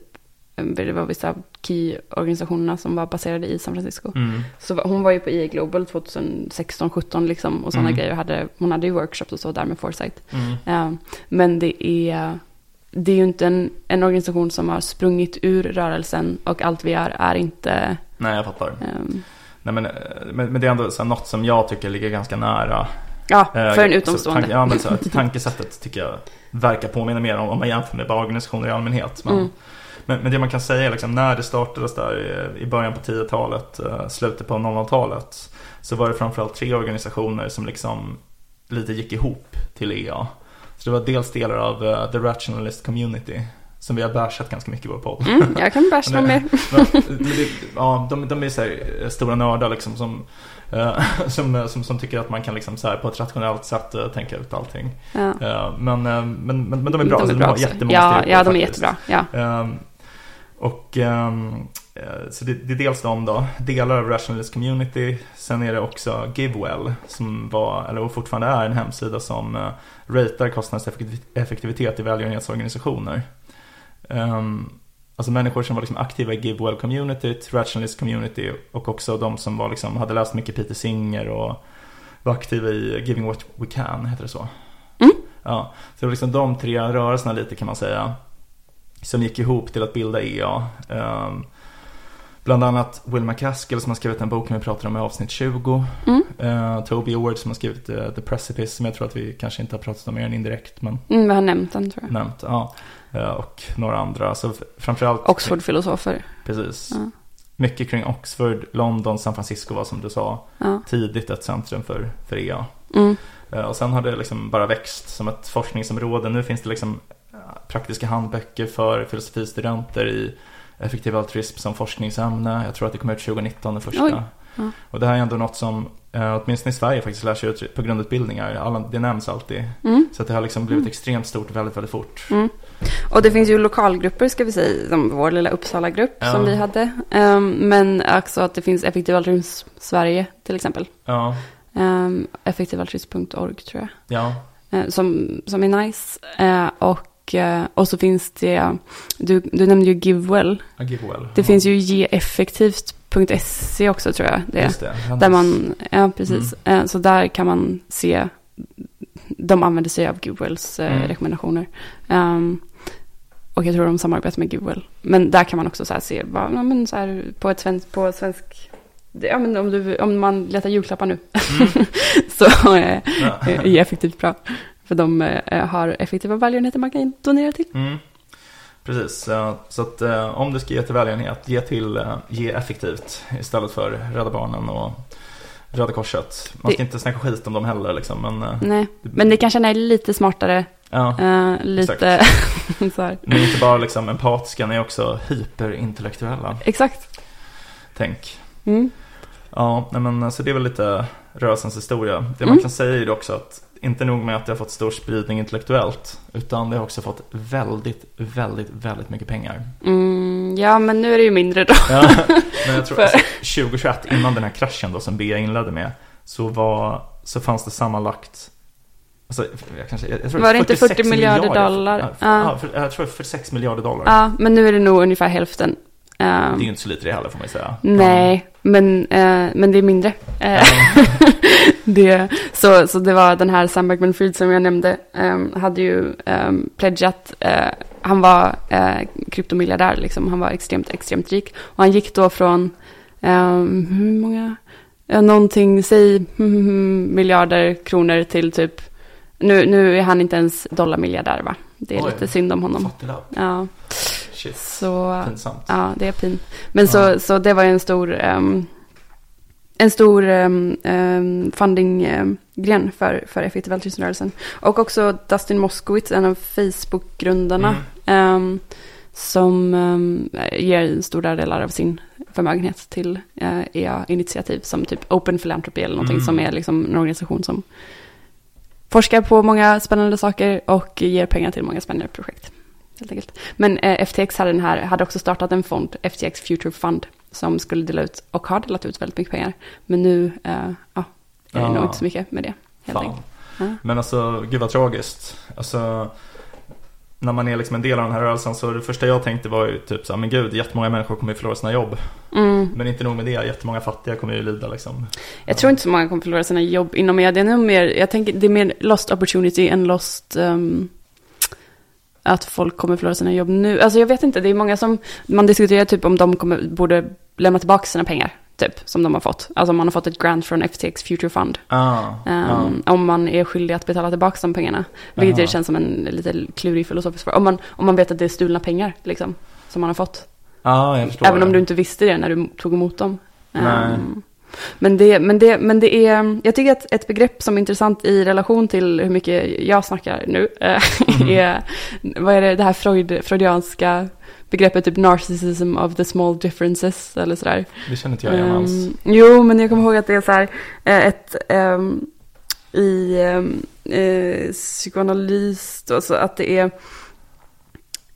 eh, det var vissa key-organisationerna som var baserade i San Francisco. Mm. Så hon var ju på EA Global 2016-17 liksom och sådana Mm. grejer. Hade, hon hade ju workshops och så där med Foresight. Mm. Eh, Men det är, det är ju inte en, en organisation som har sprungit ur rörelsen och allt vi gör är inte... Nej, jag fattar. ehm, Nej, men, eh, men, men det är ändå så här, något som jag tycker ligger ganska nära ja, för en så utomstående. Tank, ja, men så tankesättet tycker jag verkar påminna mer om om man jämför med bara organisationer i allmänhet. Men, Mm. men, men det man kan säga är liksom, när det startades där i, i början på 10-talet, eh, slutet på 00-talet, så var det framförallt tre organisationer som liksom lite gick ihop till EA. Så det var dels delar av eh, The Rationalist Community, som vi har bashat ganska mycket i vår podd. Mm, jag kan basha med. Ja, de, de är så här eh, stora nördar liksom som, som, eh, som, som tycker att man kan liksom så här på ett rationellt sätt eh, tänka ut allting. Ja. Eh, men, eh, men, men, men de är bra, De är de bra har också. jättemånga Ja, styrkor ja, de är faktiskt. jättebra. Ja. Ehm, och ehm, eh, så det, det är dels de då, delar av Rationalist Community. Sen är det också GiveWell som var, eller fortfarande är en hemsida som eh, ratear kostnadseffektivitet i välgörenhetsorganisationer. Um, alltså människor som var liksom aktiva i GiveWell-communityt, Rationalist Community och också de som var liksom, hade läst mycket Peter Singer och var aktiva i Giving What We Can, heter det så? Mm. Ja, så det var liksom de tre rörelserna lite kan man säga. Som gick ihop till att bilda EA. Um, bland annat Will McCaskill som har skrivit en bok som vi pratar om i avsnitt 20. Mm. Uh, Toby Ord som har skrivit uh, The Precipice som jag tror att vi kanske inte har pratat om mer än indirekt. Men Mm, vi har nämnt den tror jag. nämnt. Ja. Uh, och några andra. Så f- framförallt Oxford-filosofer. Precis. Ja. Mycket kring Oxford, London, San Francisco var som du sa Ja. tidigt ett centrum för, för EA. Mm. Eh, Och sen har det liksom bara växt som ett forskningsområde. Nu finns det liksom eh, praktiska handböcker för filosofistudenter i effektiv altruism som forskningsämne. Jag tror att det kom ut 2019 den första. Oj, ja. Och det här är ändå något som eh, åtminstone i Sverige faktiskt lär sig ut på grundutbildningar. Alla, det nämns alltid. Mm. Så det har liksom blivit extremt stort väldigt, väldigt fort. Mm. Och det finns ju lokalgrupper ska vi säga, som vår lilla Uppsala-grupp Ja. som vi hade. Ehm, men också att det finns Effektiv altruism Sverige till exempel. Ja, Um, effektivaltruism.org tror jag. ja, Eh, som, som är nice. Eh, och, eh, och så finns det, du, du nämnde ju GiveWell. ja GiveWell. Det finns ju geeffektivt.se också tror jag. Det. det. Där man, ja precis. Eh, Så där kan man se, de använder sig av GiveWells eh, Mm. rekommendationer. Ehm, och jag tror de samarbetar med GiveWell. Men där kan man också så se, vad, ja, men så här, på ett svensk, på svensk, ja men om, du, om man letar julklappar nu. så eh, Ja. är effektivt bra. För de eh, har effektiva välgörenheter man kan donera till. Mm. Precis, så att eh, om du ska ge till välgörenhet, ge till eh, Ge effektivt istället för Rädda Barnen och Röda Korset. Man ska Det- inte snacka skit om dem heller liksom, men eh, Nej, men det kanske är lite smartare, ja. eh, lite så här. Ni är inte bara liksom empatiska, ni är också hyperintellektuella. Exakt. Tänk. Mm. Ja, nej men så det är väl lite rörelsens historia. Det man Mm. kan säga är ju också att inte nog med att det har fått stor spridning intellektuellt, utan det har också fått väldigt, väldigt, väldigt mycket pengar. Mm, ja, men nu är det ju mindre då. Ja, men jag tror För- alltså, 2021, innan den här kraschen då som BA inledde med, så, var, så fanns det sammanlagt Alltså, jag kanske, jag, jag tror Var det inte 46 40 miljarder dollar? Ja, för, Ja. för, jag tror 46 miljarder dollar. Ja, men nu är det nog ungefär hälften. Det Ehm, är ju inte så lite det heller får man ju säga. nej, men, eh, men det är mindre. Eh, det, så, så det var den här Sam Bankman-Fried som jag nämnde, um, hade ju um, pledgat, eh, han var kryptomiljardär liksom, han var extremt, extremt rik. Och han gick då från, ehm, hur många, någonting, säg miljarder kronor till typ, nu, nu är han inte ens dollarmiljardär va? Det är Oj. lite synd om honom. Ja, Shit. så... Pinsamt. Ja, det är pin. Men så, Ja. så det var ju en stor, ehm, en stor um, um, fundinggren för, för effektiv altruismrörelsen. Och också Dustin Moskowitz, en av Facebook-grundarna, Mm. som um, ger stora delar av sin förmögenhet till uh, EA-initiativ som typ Open Philanthropy eller någonting Mm. som är liksom en organisation som forskar på många spännande saker och ger pengar till många spännande projekt. Helt enkelt. Men eh, FTX hade, den här, hade också startat en fond, FTX Future Fund, som skulle dela ut och har delat ut väldigt mycket pengar. Men nu eh, ja, är det Ja. nog inte så mycket med det. Helt enkelt. Ja. Men alltså, gud vad tragiskt. Alltså, när man är liksom en del av den här rörelsen så det första jag tänkte var ju typ så här, men gud, jättemånga människor kommer ju förlora sina jobb. Mm. Men inte nog med det, jättemånga fattiga kommer ju lida liksom. Jag tror inte så många kommer förlora sina jobb inom media. Det är nog mer, jag tänker, det är mer lost opportunity än lost... ehm, att folk kommer förlora sina jobb nu. Alltså jag vet inte, det är många som... Man diskuterar typ om de kommer, borde lämna tillbaka sina pengar. Typ, som de har fått. Alltså om man har fått ett grant från FTX Future Fund. Ah, Ehm, Om man är skyldig att betala tillbaka de pengarna. Vilket Aha. det känns som en lite klurig filosofisk fråga. Om man, om man vet att det är stulna pengar, liksom. Som man har fått. Förstår. Även om det. du inte visste det när du tog emot dem. Ehm, men, det, men, det, men det är, jag tycker att ett begrepp som är intressant i relation till hur mycket jag snackar nu, eh, Mhm. är, vad är det, det här Freud, freudianska begreppet typ narcissism of the small differences eller sådär. Det känner inte jag igen alls. Ehm, jo, men jag kommer ihåg att det är så här, eh, ett, ehm, i um, psykoanalys, då, så att det är,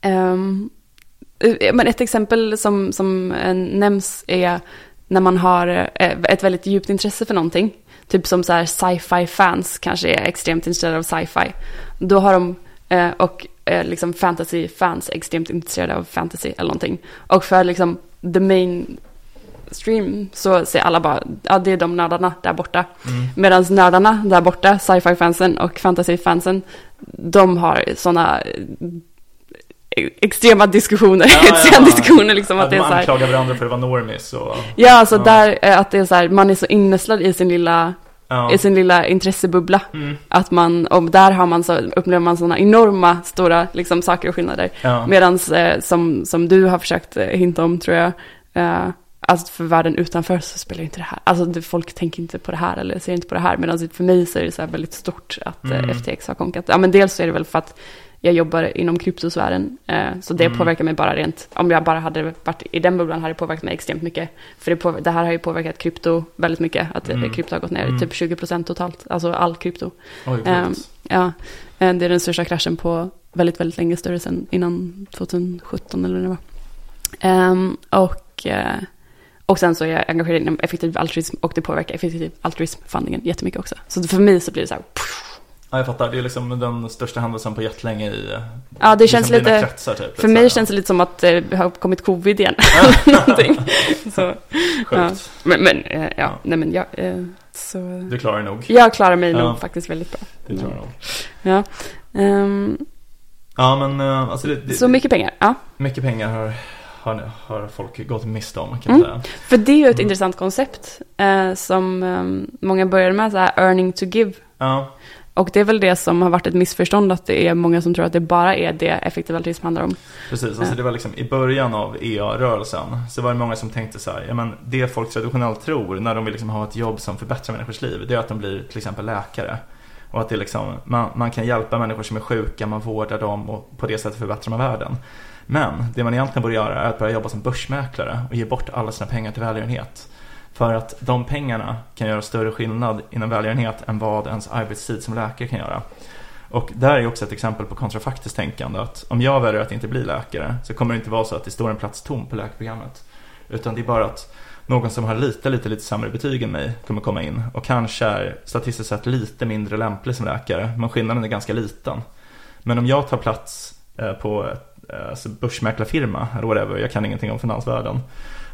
Eh, Men ett exempel som, som nämns är när man har ett väldigt djupt intresse för någonting. Typ som så här sci-fi fans kanske är extremt intresserade av sci-fi. Då har de, eh, och eh, liksom fantasy fans är extremt intresserade av fantasy eller någonting. Och för liksom the main stream så ser alla bara, ja det är de nördarna där borta. Mm. Medan nördarna där borta, sci-fi fansen och fantasy fansen, de har sådana extrema diskussioner, Ja, ja, diskussioner liksom. Att det är man så här, anklagar varandra för att vara normis och... ja, alltså Ja. där, eh, att det är så här, man är så innästlad i sin lilla, Ja. i sin lilla intressebubbla. Mm. Att man, och där har man så, upplever man sådana enorma, stora liksom, saker och skillnader. Ja. Medan eh, som, som du har försökt eh, hinta om tror jag, eh, alltså för världen utanför så spelar inte det här, alltså det, folk tänker inte på det här eller ser inte på det här. Medan för mig så är det så här väldigt stort att eh, Mm. FTX har konkat. Ja men dels så är det väl för att jag jobbar inom kryptosfären, eh, så det Mm. påverkar mig bara rent, om jag bara hade varit i den bubblan hade det påverkat mig extremt mycket. För det, det här har ju påverkat krypto väldigt mycket, att Mm. krypto har gått ner Mm. typ 20% totalt, alltså all krypto. Oj, Ehm, ja, eh, det är den största kraschen på väldigt, väldigt länge, större sen innan 2017 eller när det var. Ehm, och, eh, och sen så är jag engagerad inom effektiv altruism och det påverkar effektiv altruism-fundingen jättemycket också. Så för mig så blir det så här, Ja, jag fattar. Det är liksom den största händelsen på jättelänge i ja det känns liksom lite, kretsar, typ. för mig här. känns det lite som att det har kommit covid igen. någonting. Så, ja. Sjukt. Men, men eh, ja, Ja. nej men jag, eh, så, Du klarar nog. jag klarar mig Ja. nog faktiskt väldigt bra. Det tror jag nog. Ja. Ehm, Ja, men eh, alltså det, det, så mycket pengar, ja. mycket pengar har, har, har folk gått miste om kan Mm. säga. För det är ju ett Mm. intressant koncept eh, som eh, många börjar med, så här earning to give. Ja, Och det är väl det som har varit ett missförstånd, att det är många som tror att det bara är det effektiv altruism handlar om. precis. Alltså det var liksom i början av EA-rörelsen så var det många som tänkte så här, ja men det folk traditionellt tror när de vill liksom ha ett jobb som förbättrar människors liv, det är att de blir till exempel läkare. Och att det liksom, man, man kan hjälpa människor som är sjuka, man vårdar dem och på det sättet förbättrar man världen. Men det man egentligen borde göra är att börja jobba som börsmäklare och ge bort alla sina pengar till välgörenhet. För att de pengarna kan göra större skillnad inom välgörenhet än vad ens arbetstid som läkare kan göra. Och där är också ett exempel på kontrafaktiskt tänkande. Att om jag väljer att inte bli läkare så kommer det inte vara så att det står en plats tom på läkarprogrammet. Utan det är bara att någon som har lite, lite, lite sämre betyg än mig kommer komma in och kanske är statistiskt sett lite mindre lämplig som läkare. Men skillnaden är ganska liten. Men om jag tar plats eh, på eh, alltså börsmäklarfirma eller whatever, jag kan ingenting om finansvärlden.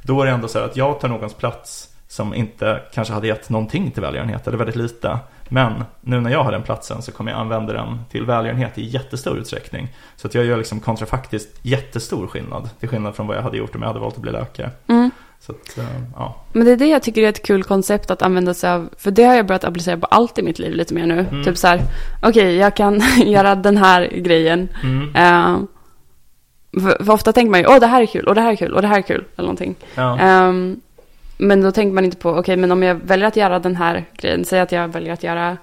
Då är det ändå så här att jag tar någons plats som inte kanske hade gett någonting till välgörenhet eller väldigt lite. Men nu när jag har den platsen så kommer jag använda den till välgörenhet i jättestor utsträckning. Så att jag gör liksom kontrafaktiskt jättestor skillnad. Till skillnad från vad jag hade gjort om jag hade valt att bli läkare. Mm. Så att, eh, ja. Men det är det jag tycker är ett kul koncept att använda sig av. För det har jag börjat applicera på allt i mitt liv lite mer nu. Mm. Typ så här, okej jag kan göra den här grejen. Mm. För, för ofta tänker man ju, åh det här är kul, och det här är kul, och det här är kul, eller någonting. ja. Ehm, men då tänker man inte på, okej, men om jag väljer att göra den här grejen, säg att jag väljer att göra,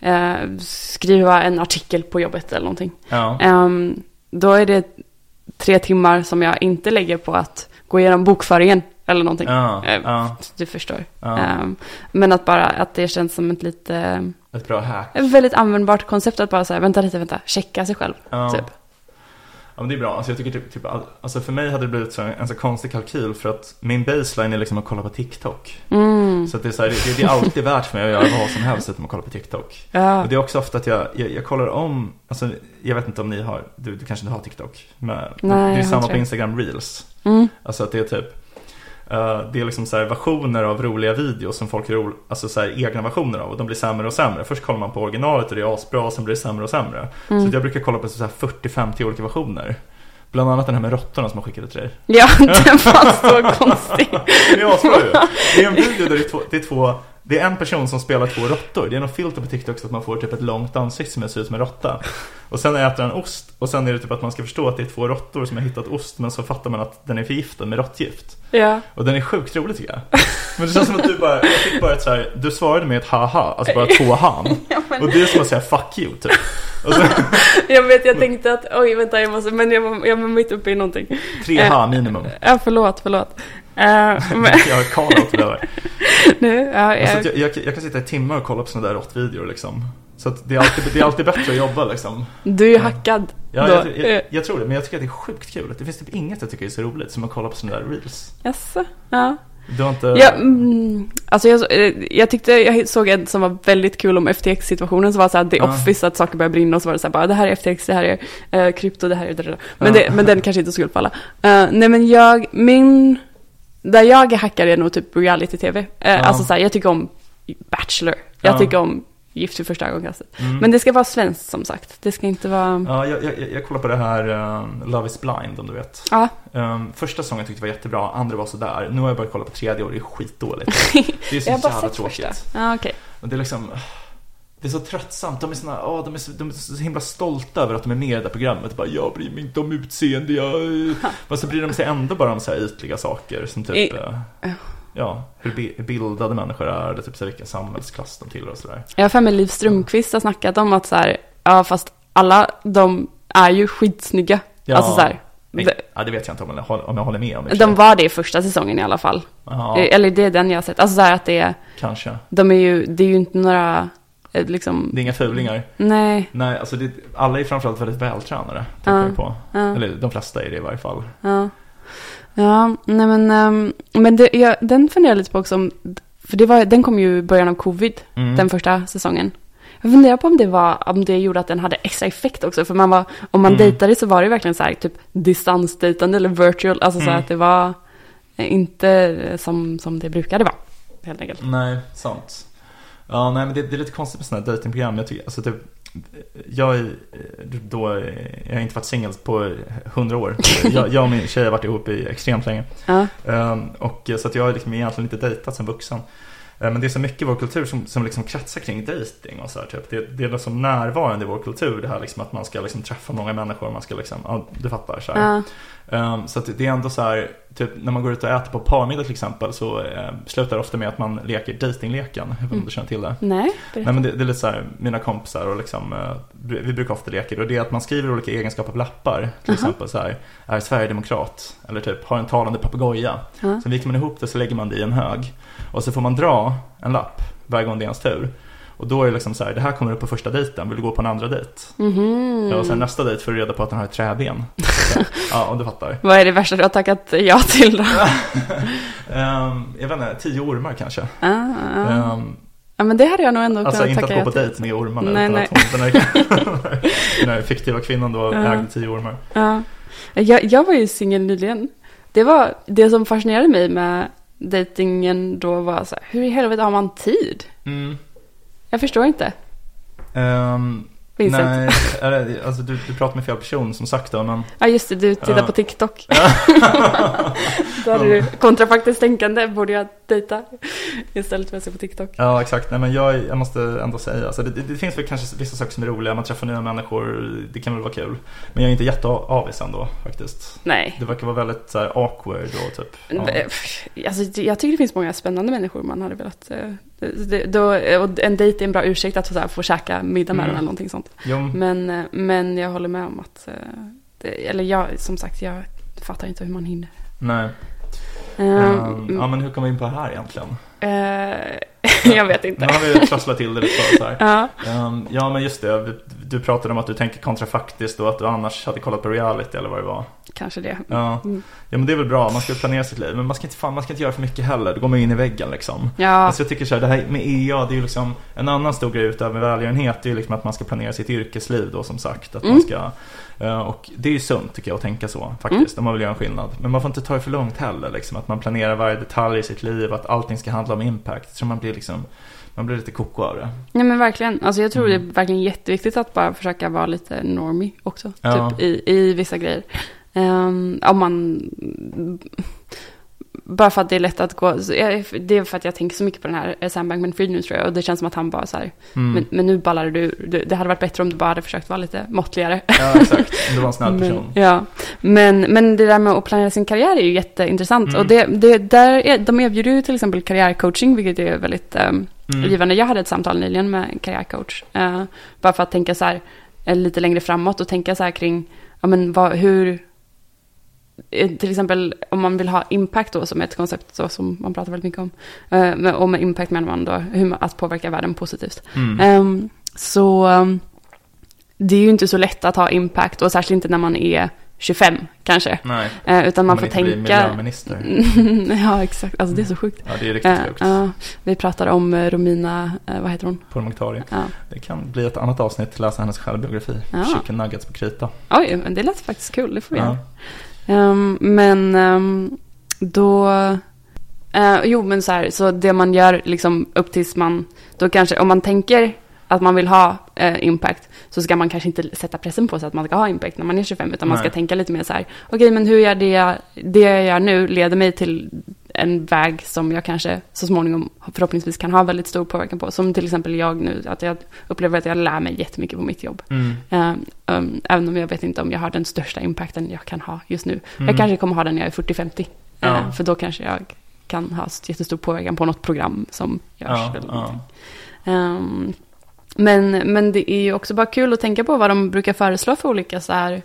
eh, skriva en artikel på jobbet eller någonting. ja. Ehm, då är det tre timmar som jag inte lägger på att gå igenom bokföringen eller någonting. Ja, Eh, ja, Du förstår. ja. Ehm, men att bara, att det känns som ett lite, Ett bra hack. ett väldigt användbart koncept att bara säga, vänta lite, vänta, checka sig själv. Typ. Ja men det är bra, alltså jag tycker typ, typ all- alltså för mig hade det blivit så, en så konstig kalkyl för att min baseline är liksom att kolla på TikTok. Mm. Så att det är, så här, det, det är alltid värt för mig att göra vad som helst utom att kolla på TikTok. Ja. Och det är också ofta att jag, jag, jag kollar om, alltså jag vet inte om ni har, du, du kanske inte har TikTok? Men Nej, det är samma på. Instagram Reels. Mm. Alltså att det är typ eh, det är liksom så här versioner av roliga videos som folk gör alltså så egna versioner av och de blir sämre och sämre. Först kollar man på originalet och det är asbra och sen blir det sämre och sämre. Mm. Så jag brukar kolla på så här 40-50 olika versioner. Bland annat den här med råttorna som jag skickade till dig. Ja, den var så konstig. Den är asbra ju. Det är en video där det är två, det är två det är en person som spelar två råttor. Det är något filter på TikTok så att man får typ ett långt ansikte som ser ut som en råtta. Och sen äter han ost. Och sen är det typ att man ska förstå att det är två råttor som har hittat ost. Men så fattar man att den är förgiftad med råttgift. Ja. Och den är sjukt rolig tycker jag. Men det känns som att du bara, jag fick bara ett så här, du svarade med ett haha, alltså bara två han. Och det är som att säga fuck you typ. Så, Jag vet, jag tänkte att, oj vänta jag måste, men jag var, jag var mitt uppe i någonting. tre ha minimum. Ja, förlåt, förlåt. Uh, men, Jag har call-out för det där. nu, ja, Alltså jag, att jag, jag, jag kan sitta i timmar och kolla på sådana där råttvideor liksom. Så det är, alltid, det är alltid bättre att jobba liksom. du är ju hackad. Ja, jag, jag, eh. jag tror det, men jag tycker att det är sjukt kul. Det finns typ inget jag tycker är så roligt som att kolla på sådana där reels. Jaså? Ja. Du har inte... Ja, mm, alltså jag, eh, jag tyckte, jag såg en som var väldigt kul om FTX-situationen, som var så här The Ja. Office, att saker börjar brinna och så var det så här bara, det här är FTX, det här är eh, krypto, det här är. Men, Ja. det, men den kanske inte skulle falla. Uh, nej men jag, min, där jag hackar är nog typ reality-tv. Eh, Ja. Alltså så här, jag tycker om Bachelor, jag Ja. tycker om Gift vid första ögonkastet. Mm. Men det ska vara svenskt som sagt, det ska inte vara, Ja, jag, jag, jag kollar på det här um, Love is blind om du vet. ja, Um, första säsongen tyckte jag var jättebra, andra var sådär. Nu har jag börjat kolla på tredje och det är skitdåligt. Det är så jävla tråkigt. första. Ja, okej. Och det är liksom... Det är så tröttsamt. De är, såna, åh, de, är så, de är så himla stolta över att de är med i det där programmet. Bara, jag bryr mig inte om utseende. Jag... Men så bryr de sig ändå bara om så här ytliga saker. Som typ... I- eh, ja, hur bi- bildade människor är. Eller typ så här, vilken samhällsklass de tillhör och sådär. Jag har för mig Liv Strömquist har snackat om att så här, ja fast alla de är ju skitsnygga. Ja. Alltså så här, Nej, ja, det vet jag inte om jag, håller- om jag håller med om. de var det i första säsongen i alla fall. Eh, Eller det är den jag har sett. Alltså så här att det är, kanske. de är ju, det är ju inte några, eh, liksom, Det är inga fulingar. nej, Nej, alltså det, alla är framförallt väldigt vältränade. Ja. Tänker jag på. ja, Eller de flesta är det i varje fall. ja. Ja, nej men, ehm, men det, jag, den funderar jag lite på också om, för det var, den kom ju i början av covid, Mm. den första säsongen. Jag funderar på om det var, om det gjorde att den hade extra effekt också, för man var, om man Mm. dejtade så var det verkligen så här typ distansdejtande eller virtual, alltså så Mm. att det var eh, inte eh, som, som det brukade vara, helt enkelt. Nej, sant. Ja, nej men det, det är lite konstigt med sådana här datingprogram. Jag tycker, alltså typ, jag är då, jag har inte varit singel på hundra år. Jag, jag och min tjej har varit ihop i extremt länge. Ja, Ehm, och så att jag har liksom egentligen inte dejtat som vuxen. Ehm, men det är så mycket i vår kultur som, som liksom kretsar kring dating och så här, typ. Det, det är liksom närvarande i vår kultur det här liksom att man ska liksom träffa många människor. Man ska liksom, ja, du fattar så här. ja, Ehm, så det är ändå så här, typ när man går ut och äter på parmiddag till exempel så eh, slutar det ofta med att man leker datingleken. Jag vet inte om du känner till det? nej, Nej berätta. men det, det är lite så här, mina kompisar och liksom, eh, vi brukar ofta leka det. Och det är att man skriver olika egenskaper på lappar. Till Jaha. exempel så här, är Sverigedemokrat. Eller typ, har en talande papegoja. Ja. Sen viker man ihop det så lägger man det i en hög. Och så får man dra en lapp varje gång det är ens tur. Och då är det liksom så här, det här kommer upp på första dejten, vill du gå på en andra dejt? Mhm. Ja, och sen nästa dejt får du reda på att den har ett träben. Ja, om du fattar. Vad är det värsta du har tackat ja till då? Ehm, jag vet inte, tio ormar kanske. Ah, ah. Ehm, Ja, men det hade jag nog ändå alltså kunnat inte tacka att gå ja på till. dejt med ormarna. Nej, utan nej. att hon, den, här, den här fiktiva kvinnan då Ja. ägde tio ormar. Ja. Jag, jag var ju singel nyligen. Det var det som fascinerade mig med dejtingen då var så här, hur i helvete har man tid? Mm. Jag förstår inte. Um, Vincent. nej, alltså du, du pratar med fel person som sagt då, men Ja just det, du tittar Ja. på TikTok. Då hade du kontrafaktiskt tänkande, borde jag dejta istället för att se på TikTok. Ja, exakt. Nej, men jag, jag måste ändå säga, alltså, det, det, det finns väl kanske vissa saker som är roliga, man träffar nya människor, det kan väl vara kul. Men jag är inte jätteavis ändå faktiskt. Nej. Det verkar vara väldigt så här, awkward och typ. Ja. Alltså, jag tycker det finns många spännande människor man hade velat... eh, det- Då, och en dejt är en bra ursäkt att få, så här, få käka middag med Mm. eller någonting sånt. Jo, Men, eh, men jag håller med om att... eh, Det, eller jag, som sagt, jag fattar inte hur man hinner. nej. Ehm, ja, men hur kom vi in på det här egentligen? eh, jag vet Nu inte. har vi trasslat till det lite så här. Ja, Ehm, ja, men just det. Du- Du pratade om att du tänker kontrafaktiskt och att du annars hade kollat på reality eller vad det var. Kanske det. Ja, Mm. ja men det är väl bra. Man ska planera sitt liv. Men man ska inte, fan, man ska inte göra för mycket heller. Då går man in i väggen liksom. Ja, Alltså jag tycker så här, det här med EA, det är ju liksom en annan stor grej utöver välgörenhet. Det är ju liksom att man ska planera sitt yrkesliv då som sagt. Att man Mm. ska, eh, och det är ju sunt tycker jag att tänka så faktiskt. Om man vill göra en skillnad. Men man får inte ta det för långt heller. Liksom, att man planerar varje detalj i sitt liv. Att allting ska handla om impact. Så man blir liksom, man blir lite koko av det. nej men verkligen. Alltså jag tror Mm. det är verkligen jätteviktigt att bara försöka vara lite normie också. Ja. Typ i, i vissa grejer. Um, om man... Bara för att det är lätt att gå... Det är för att jag tänker så mycket på den här eh, Sam Bankman-Fried nu tror jag. Och det känns som att han bara så här... Mm. Men, men nu ballar du ur. Det- hade varit bättre om du bara hade försökt vara lite måttligare. Ja exakt, du var en snäll person. Men, ja, men, men det där med att planera sin karriär är ju jätteintressant. Mm. Och det, det, där är, de erbjuder ju till exempel karriärcoaching, vilket är väldigt um, Mm. givande. Jag hade ett samtal nyligen med en karriärcoach. eh, bara för att tänka så här, eh, lite längre framåt och tänka så här kring, ja men vad, hur, till exempel om man vill ha impact då som är ett koncept så, som man pratar väldigt mycket om. Eh, och med impact menar man då hur, man- att påverka världen positivt. Mm. Ehm, så, det är ju inte så lätt att ha impact och särskilt inte när man är 25 kanske. Nej, Eh, utan man om får inte blir tänka... miljöminister. ja, exakt. Alltså det är så sjukt. Ja, det är riktigt Eh, sjukt. ja, vi pratar om eh, Romina, eh, vad heter hon? På Moktari. Ja. Det kan bli ett annat avsnitt, läsa hennes självbiografi. Ja. Chicken nuggets på krita. Oj, men det lät faktiskt kul, det får vi Ja. Ehm, men ehm, då... eh, jo, men så här, så det man gör liksom upp tills man... Då kanske, om man tänker att man vill ha eh, impact så ska man kanske inte sätta pressen på sig att man ska ha impact när man är 25 utan man ska Nej. tänka lite mer så här, okej men hur gör det jag, det jag gör nu leder mig till en väg som jag kanske så småningom förhoppningsvis kan ha väldigt stor påverkan på. Som till exempel jag nu, att jag upplever att jag lär mig jättemycket på mitt jobb. Mm. Um, även om jag vet inte om jag har den största impacten jag kan ha just nu. Mm. Jag kanske kommer ha den när jag är 40-50. Eh, Ja. för då kanske jag kan ha jättestor påverkan på något program som görs. Ja, eller ja. men, men det är ju också bara kul att tänka på vad de brukar föreslå för olika så här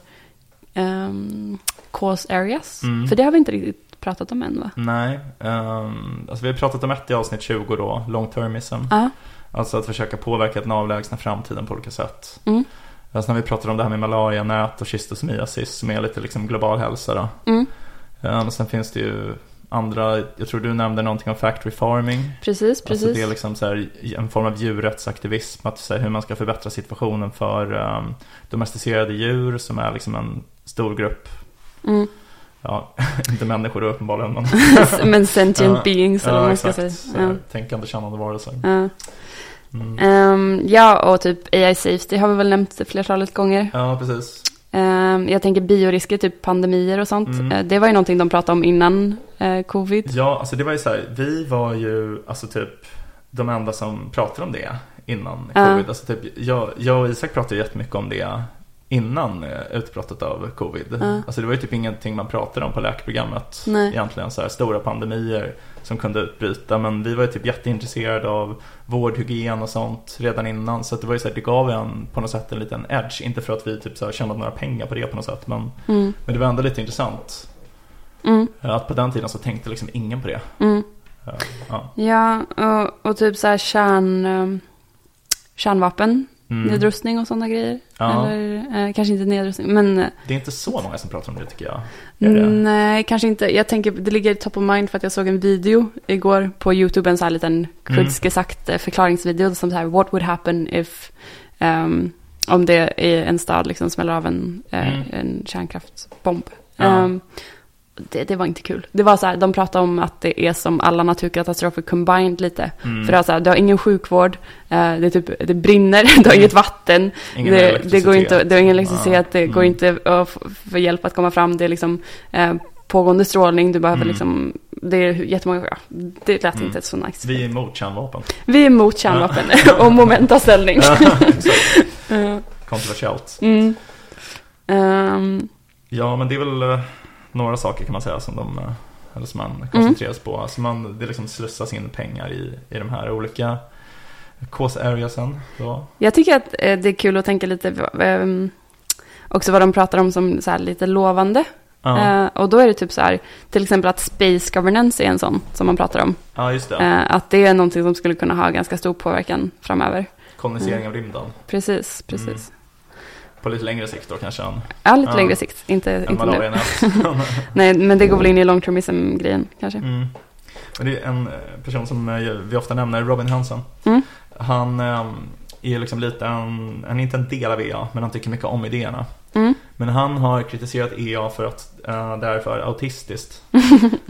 um, cause areas. Mm. För det har vi inte riktigt pratat om än va? Nej, ehm, alltså vi har pratat om ett i avsnitt 20 då, long termism. Ja. Alltså att försöka påverka den avlägsna framtiden på olika sätt. Mm. Alltså när vi pratar om det här med malaria, nät och schistosomiasis som är lite liksom global hälsa då. Mm. Och sen finns det ju andra, jag tror du nämnde någonting om factory farming. Precis, precis. Alltså det är liksom så här, en form av djurrättsaktivism, att säga hur man ska förbättra situationen för um, domesticerade djur som är liksom en stor grupp, mm. Ja, inte människor uppenbarligen, men men sentient beings eller vad man ska säga. Ja. Tänkande, kännande varelser. Ja. Mm. Ehm, ja, och typ AI safety har vi väl nämnt flertalet gånger. Ja, precis. Ehm, jag tänker biorisker, typ pandemier och sånt. Mm. Eh, det var ju någonting de pratade om innan eh, covid. Ja, alltså det var ju så här, vi var ju alltså typ de enda som pratade om det innan Ja. covid. Alltså typ, jag, jag och Isak pratade jättemycket om det innan eh, utbrottet av covid. Ja. Alltså det var ju typ ingenting man pratade om på läkarprogrammet Nej. egentligen. Så här, stora pandemier som kunde utbryta. Men vi var ju typ jätteintresserade av vård, hygien och sånt redan innan. Så det var ju så här, det gav en på något sätt en liten edge. Inte för att vi typ så här, tjänade några pengar på det på något sätt. Men, Mm. men det var ändå lite intressant. Mm. Att på den tiden så tänkte liksom ingen på det. Mm. Ja, Ja. Ja, och, och typ så här kärn, eh, kärnvapen, Mm. nedrustning och sådana grejer. Ja. Eller eh, kanske inte nedrustning, men eh, Det är inte så många som pratar om det tycker jag. Det? nej, kanske inte. Jag tänker, det ligger top of mind för att jag såg en video igår på YouTube, en så här liten Mm. kudsgesagt eh, förklaringsvideo som så här, what would happen if, ehm, om det är en stad liksom smäller av en, eh, Mm. en kärnkraftsbomb. Ja. Ehm, det, det var inte kul. Det var så här, de pratade om att det är som alla naturkatastrofer combined lite. Mm. För det, är så här, du har ingen sjukvård, eh, det, typ, det brinner, du har inget vatten, Ingen det, det går inte, det har ingen elektricitet, det går Mm. inte att få hjälp att komma fram, det är liksom eh, pågående strålning, du behöver Mm. liksom, det är jättemånga, ja, det lät Mm. inte så nice. Vi är emot kärnvapen. Vi är emot kärnvapen och. Eh, Kontroversiellt. mm. Ehm, Ja, men det är väl eh, några saker kan man säga som, de, eh, eller som man koncentreras på. Alltså man, det liksom slussas in pengar i, i de här olika cause areasen. Då. jag tycker att eh, det är kul att tänka lite, ehm, också vad de pratar om som så här lite lovande. Eh, och då är det typ så här, till exempel att space governance är en sån som man pratar om. ja, just det. Att det är någonting som skulle kunna ha ganska stor påverkan framöver. Kolonisering av rymden. Precis, precis. Mm. På lite längre sikt då kanske än, Ja, lite Ja. längre sikt, inte, än inte nu. Nej, men det går väl in i long termism-grejen kanske. Mm. Men det är en eh, person som eh, vi ofta nämner, Robin Hansen. Mm. Han eh, är liksom lite en, han är inte en del av EA, men han tycker mycket om idéerna. Mm. Men han har kritiserat EA för att uh, det är för autistiskt.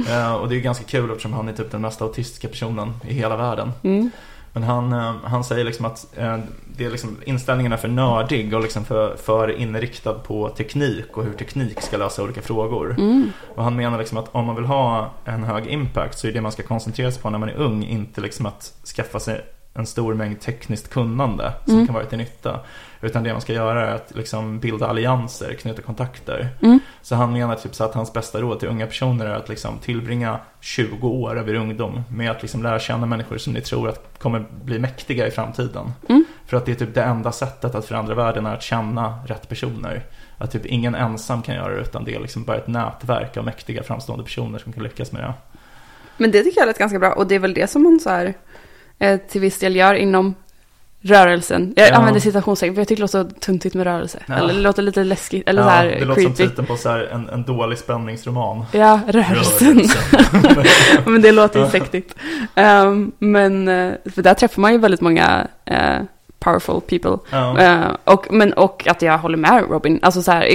Eh, och det är ganska kul eftersom han är typ den mest autistiska personen i hela världen. Mm. Men han, eh, han säger liksom att eh, det är liksom, inställningen är för nördig och liksom för, för inriktad på teknik och hur teknik ska lösa olika frågor. Mm. Och han menar liksom att om man vill ha en hög impact så är det man ska koncentrera sig på när man är ung inte liksom att skaffa sig en stor mängd tekniskt kunnande som Mm. kan vara till nytta. Utan det man ska göra är att liksom bilda allianser, knyta kontakter. Mm. Så han menar typ så att hans bästa råd till unga personer är att liksom tillbringa 20 år av er ungdom med att liksom lära känna människor som ni tror att kommer bli mäktiga i framtiden. Mm. För att det är typ det enda sättet att förändra världen är att känna rätt personer. Att typ ingen ensam kan göra det utan det är liksom bara ett nätverk av mäktiga framstående personer som kan lyckas med det. Men det tycker jag lät ganska bra och det är väl det som man så här, eh, till viss del gör inom rörelsen. Jag Ja. använder citationstecken för jag tycker det låter tuntigt med rörelse. Ja. Eller det låter lite läskigt, eller Ja, så här det låter som creepy. titeln på så här en, en dålig spänningsroman. Ja, rörelsen. men det låter ju sektigt. Ehm, men, eh, för där träffar man ju väldigt många eh, powerful people. Eh, och, men, och att jag håller med Robin. Alltså så här,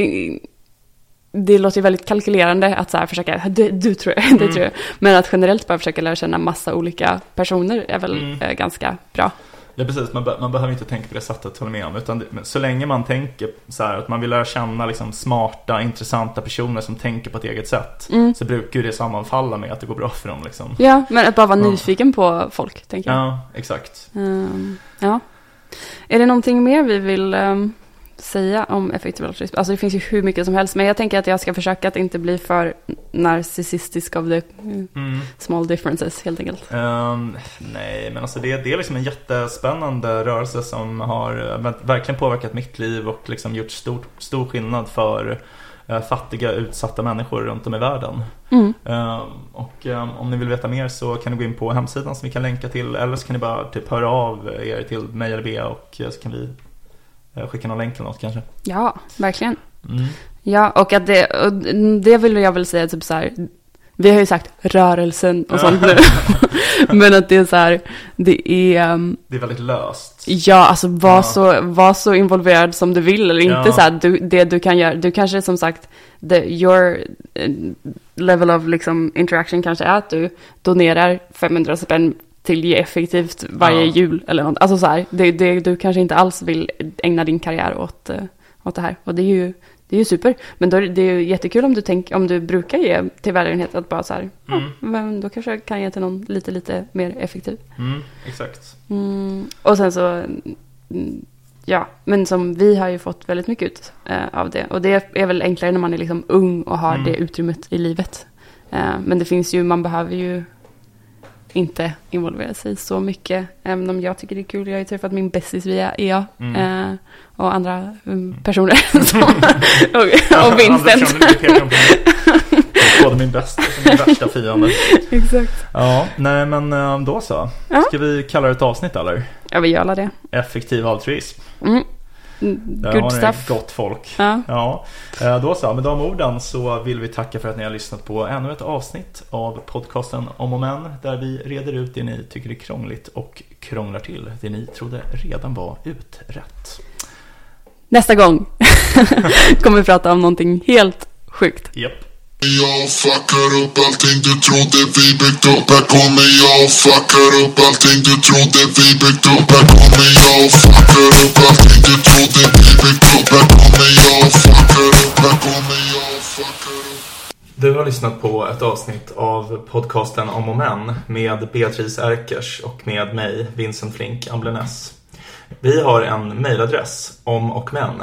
det låter ju väldigt kalkylerande att så här försöka, du, du tror jag, det Mm. tror jag. Men att generellt bara försöka lära känna massa olika personer är väl Mm. ganska bra. Ja precis, man, man behöver inte tänka på det sättet, håller med om. Utan det, så länge man tänker så här att man vill lära känna liksom smarta, intressanta personer som tänker på ett eget sätt. Mm. Så brukar ju det sammanfalla med att det går bra för dem liksom. Ja, men att bara vara Ja. nyfiken på folk, tänker jag. Ja, exakt. Ehm, ja. Är det någonting mer vi vill ehm, säga om effektiv altruism? Alltså det finns ju hur mycket som helst, men jag tänker att jag ska försöka att inte bli för narcissistisk of the mm, small differences, helt enkelt. Ehm, nej, men alltså det, det är liksom en jättespännande rörelse som har eh, verkligen påverkat mitt liv och liksom gjort stor, stor skillnad för eh, fattiga, utsatta människor runt om i världen. Mm. Ehm, och ehm, om ni vill veta mer så kan ni gå in på hemsidan som vi kan länka till eller så kan ni bara typ höra av er till mig eller Bea och eh, så kan vi skicka någon länk eller något kanske. Ja, verkligen. Mm. Ja, och att det, och det vill jag väl säga typ så här, vi har ju sagt rörelsen och sånt nu, men att det är så här, det är, um, Det är väldigt löst. ja, alltså var, Ja. Så, var så involverad som du vill eller inte Ja. så här, du, det du kan göra, du kanske som sagt, the, your eh, level of liksom interaction kanske är att du donerar 500 spänn till Ge Effektivt varje Ja. jul eller något, alltså så här, det, det, du kanske inte alls vill ägna din karriär åt, eh, åt det här, och det är ju det är ju super, men då är det, är ju jättekul om du, tänk, om du brukar ge till välgörenhet att bara så här, Mm. ja, men då kanske jag kan ge till någon lite, lite mer effektiv. Mm, exakt. Mm. Och sen så, mm, ja, men som vi har ju fått väldigt mycket ut eh, av det. Och det är väl enklare när man är liksom ung och har Mm. det utrymmet i livet. Eh, men det finns ju, man behöver ju inte involvera sig så mycket. Även om jag tycker det är kul. Jag har ju träffat min bästis via EA. Mm. Eh, och andra mm, personer. som, och, och Vincent. Både min bästa och min värsta fiende. Exakt. Ja, nej men eh, då så. Ska vi kalla det ett avsnitt eller? Ja, vi gör det. Effektiv altruism. Mm. Good har stuff. gott folk. Ja. Ja, eh, då så. Med de orden så vill vi tacka för att ni har lyssnat på ännu ett avsnitt av podcasten Om och Men där vi reder ut det ni tycker är krångligt och krånglar till det ni trodde redan var utrett. Nästa gång kommer vi prata om någonting helt sjukt. Japp. Jag fuckar upp allting du trodde vi byggt upp. Här kommer jag och fuckar upp allting du trodde vi byggt upp. Här kommer jag och fuckar upp allting du trodde vi byggt upp. Här kommer jag och fuckar upp Här kommer jag och fuckar upp. Du har lyssnat på ett avsnitt av podcasten Om och Men med Beatrice Erkers och med mig, Vincent Flink Amblenäs. Vi har en mejladress, omochmän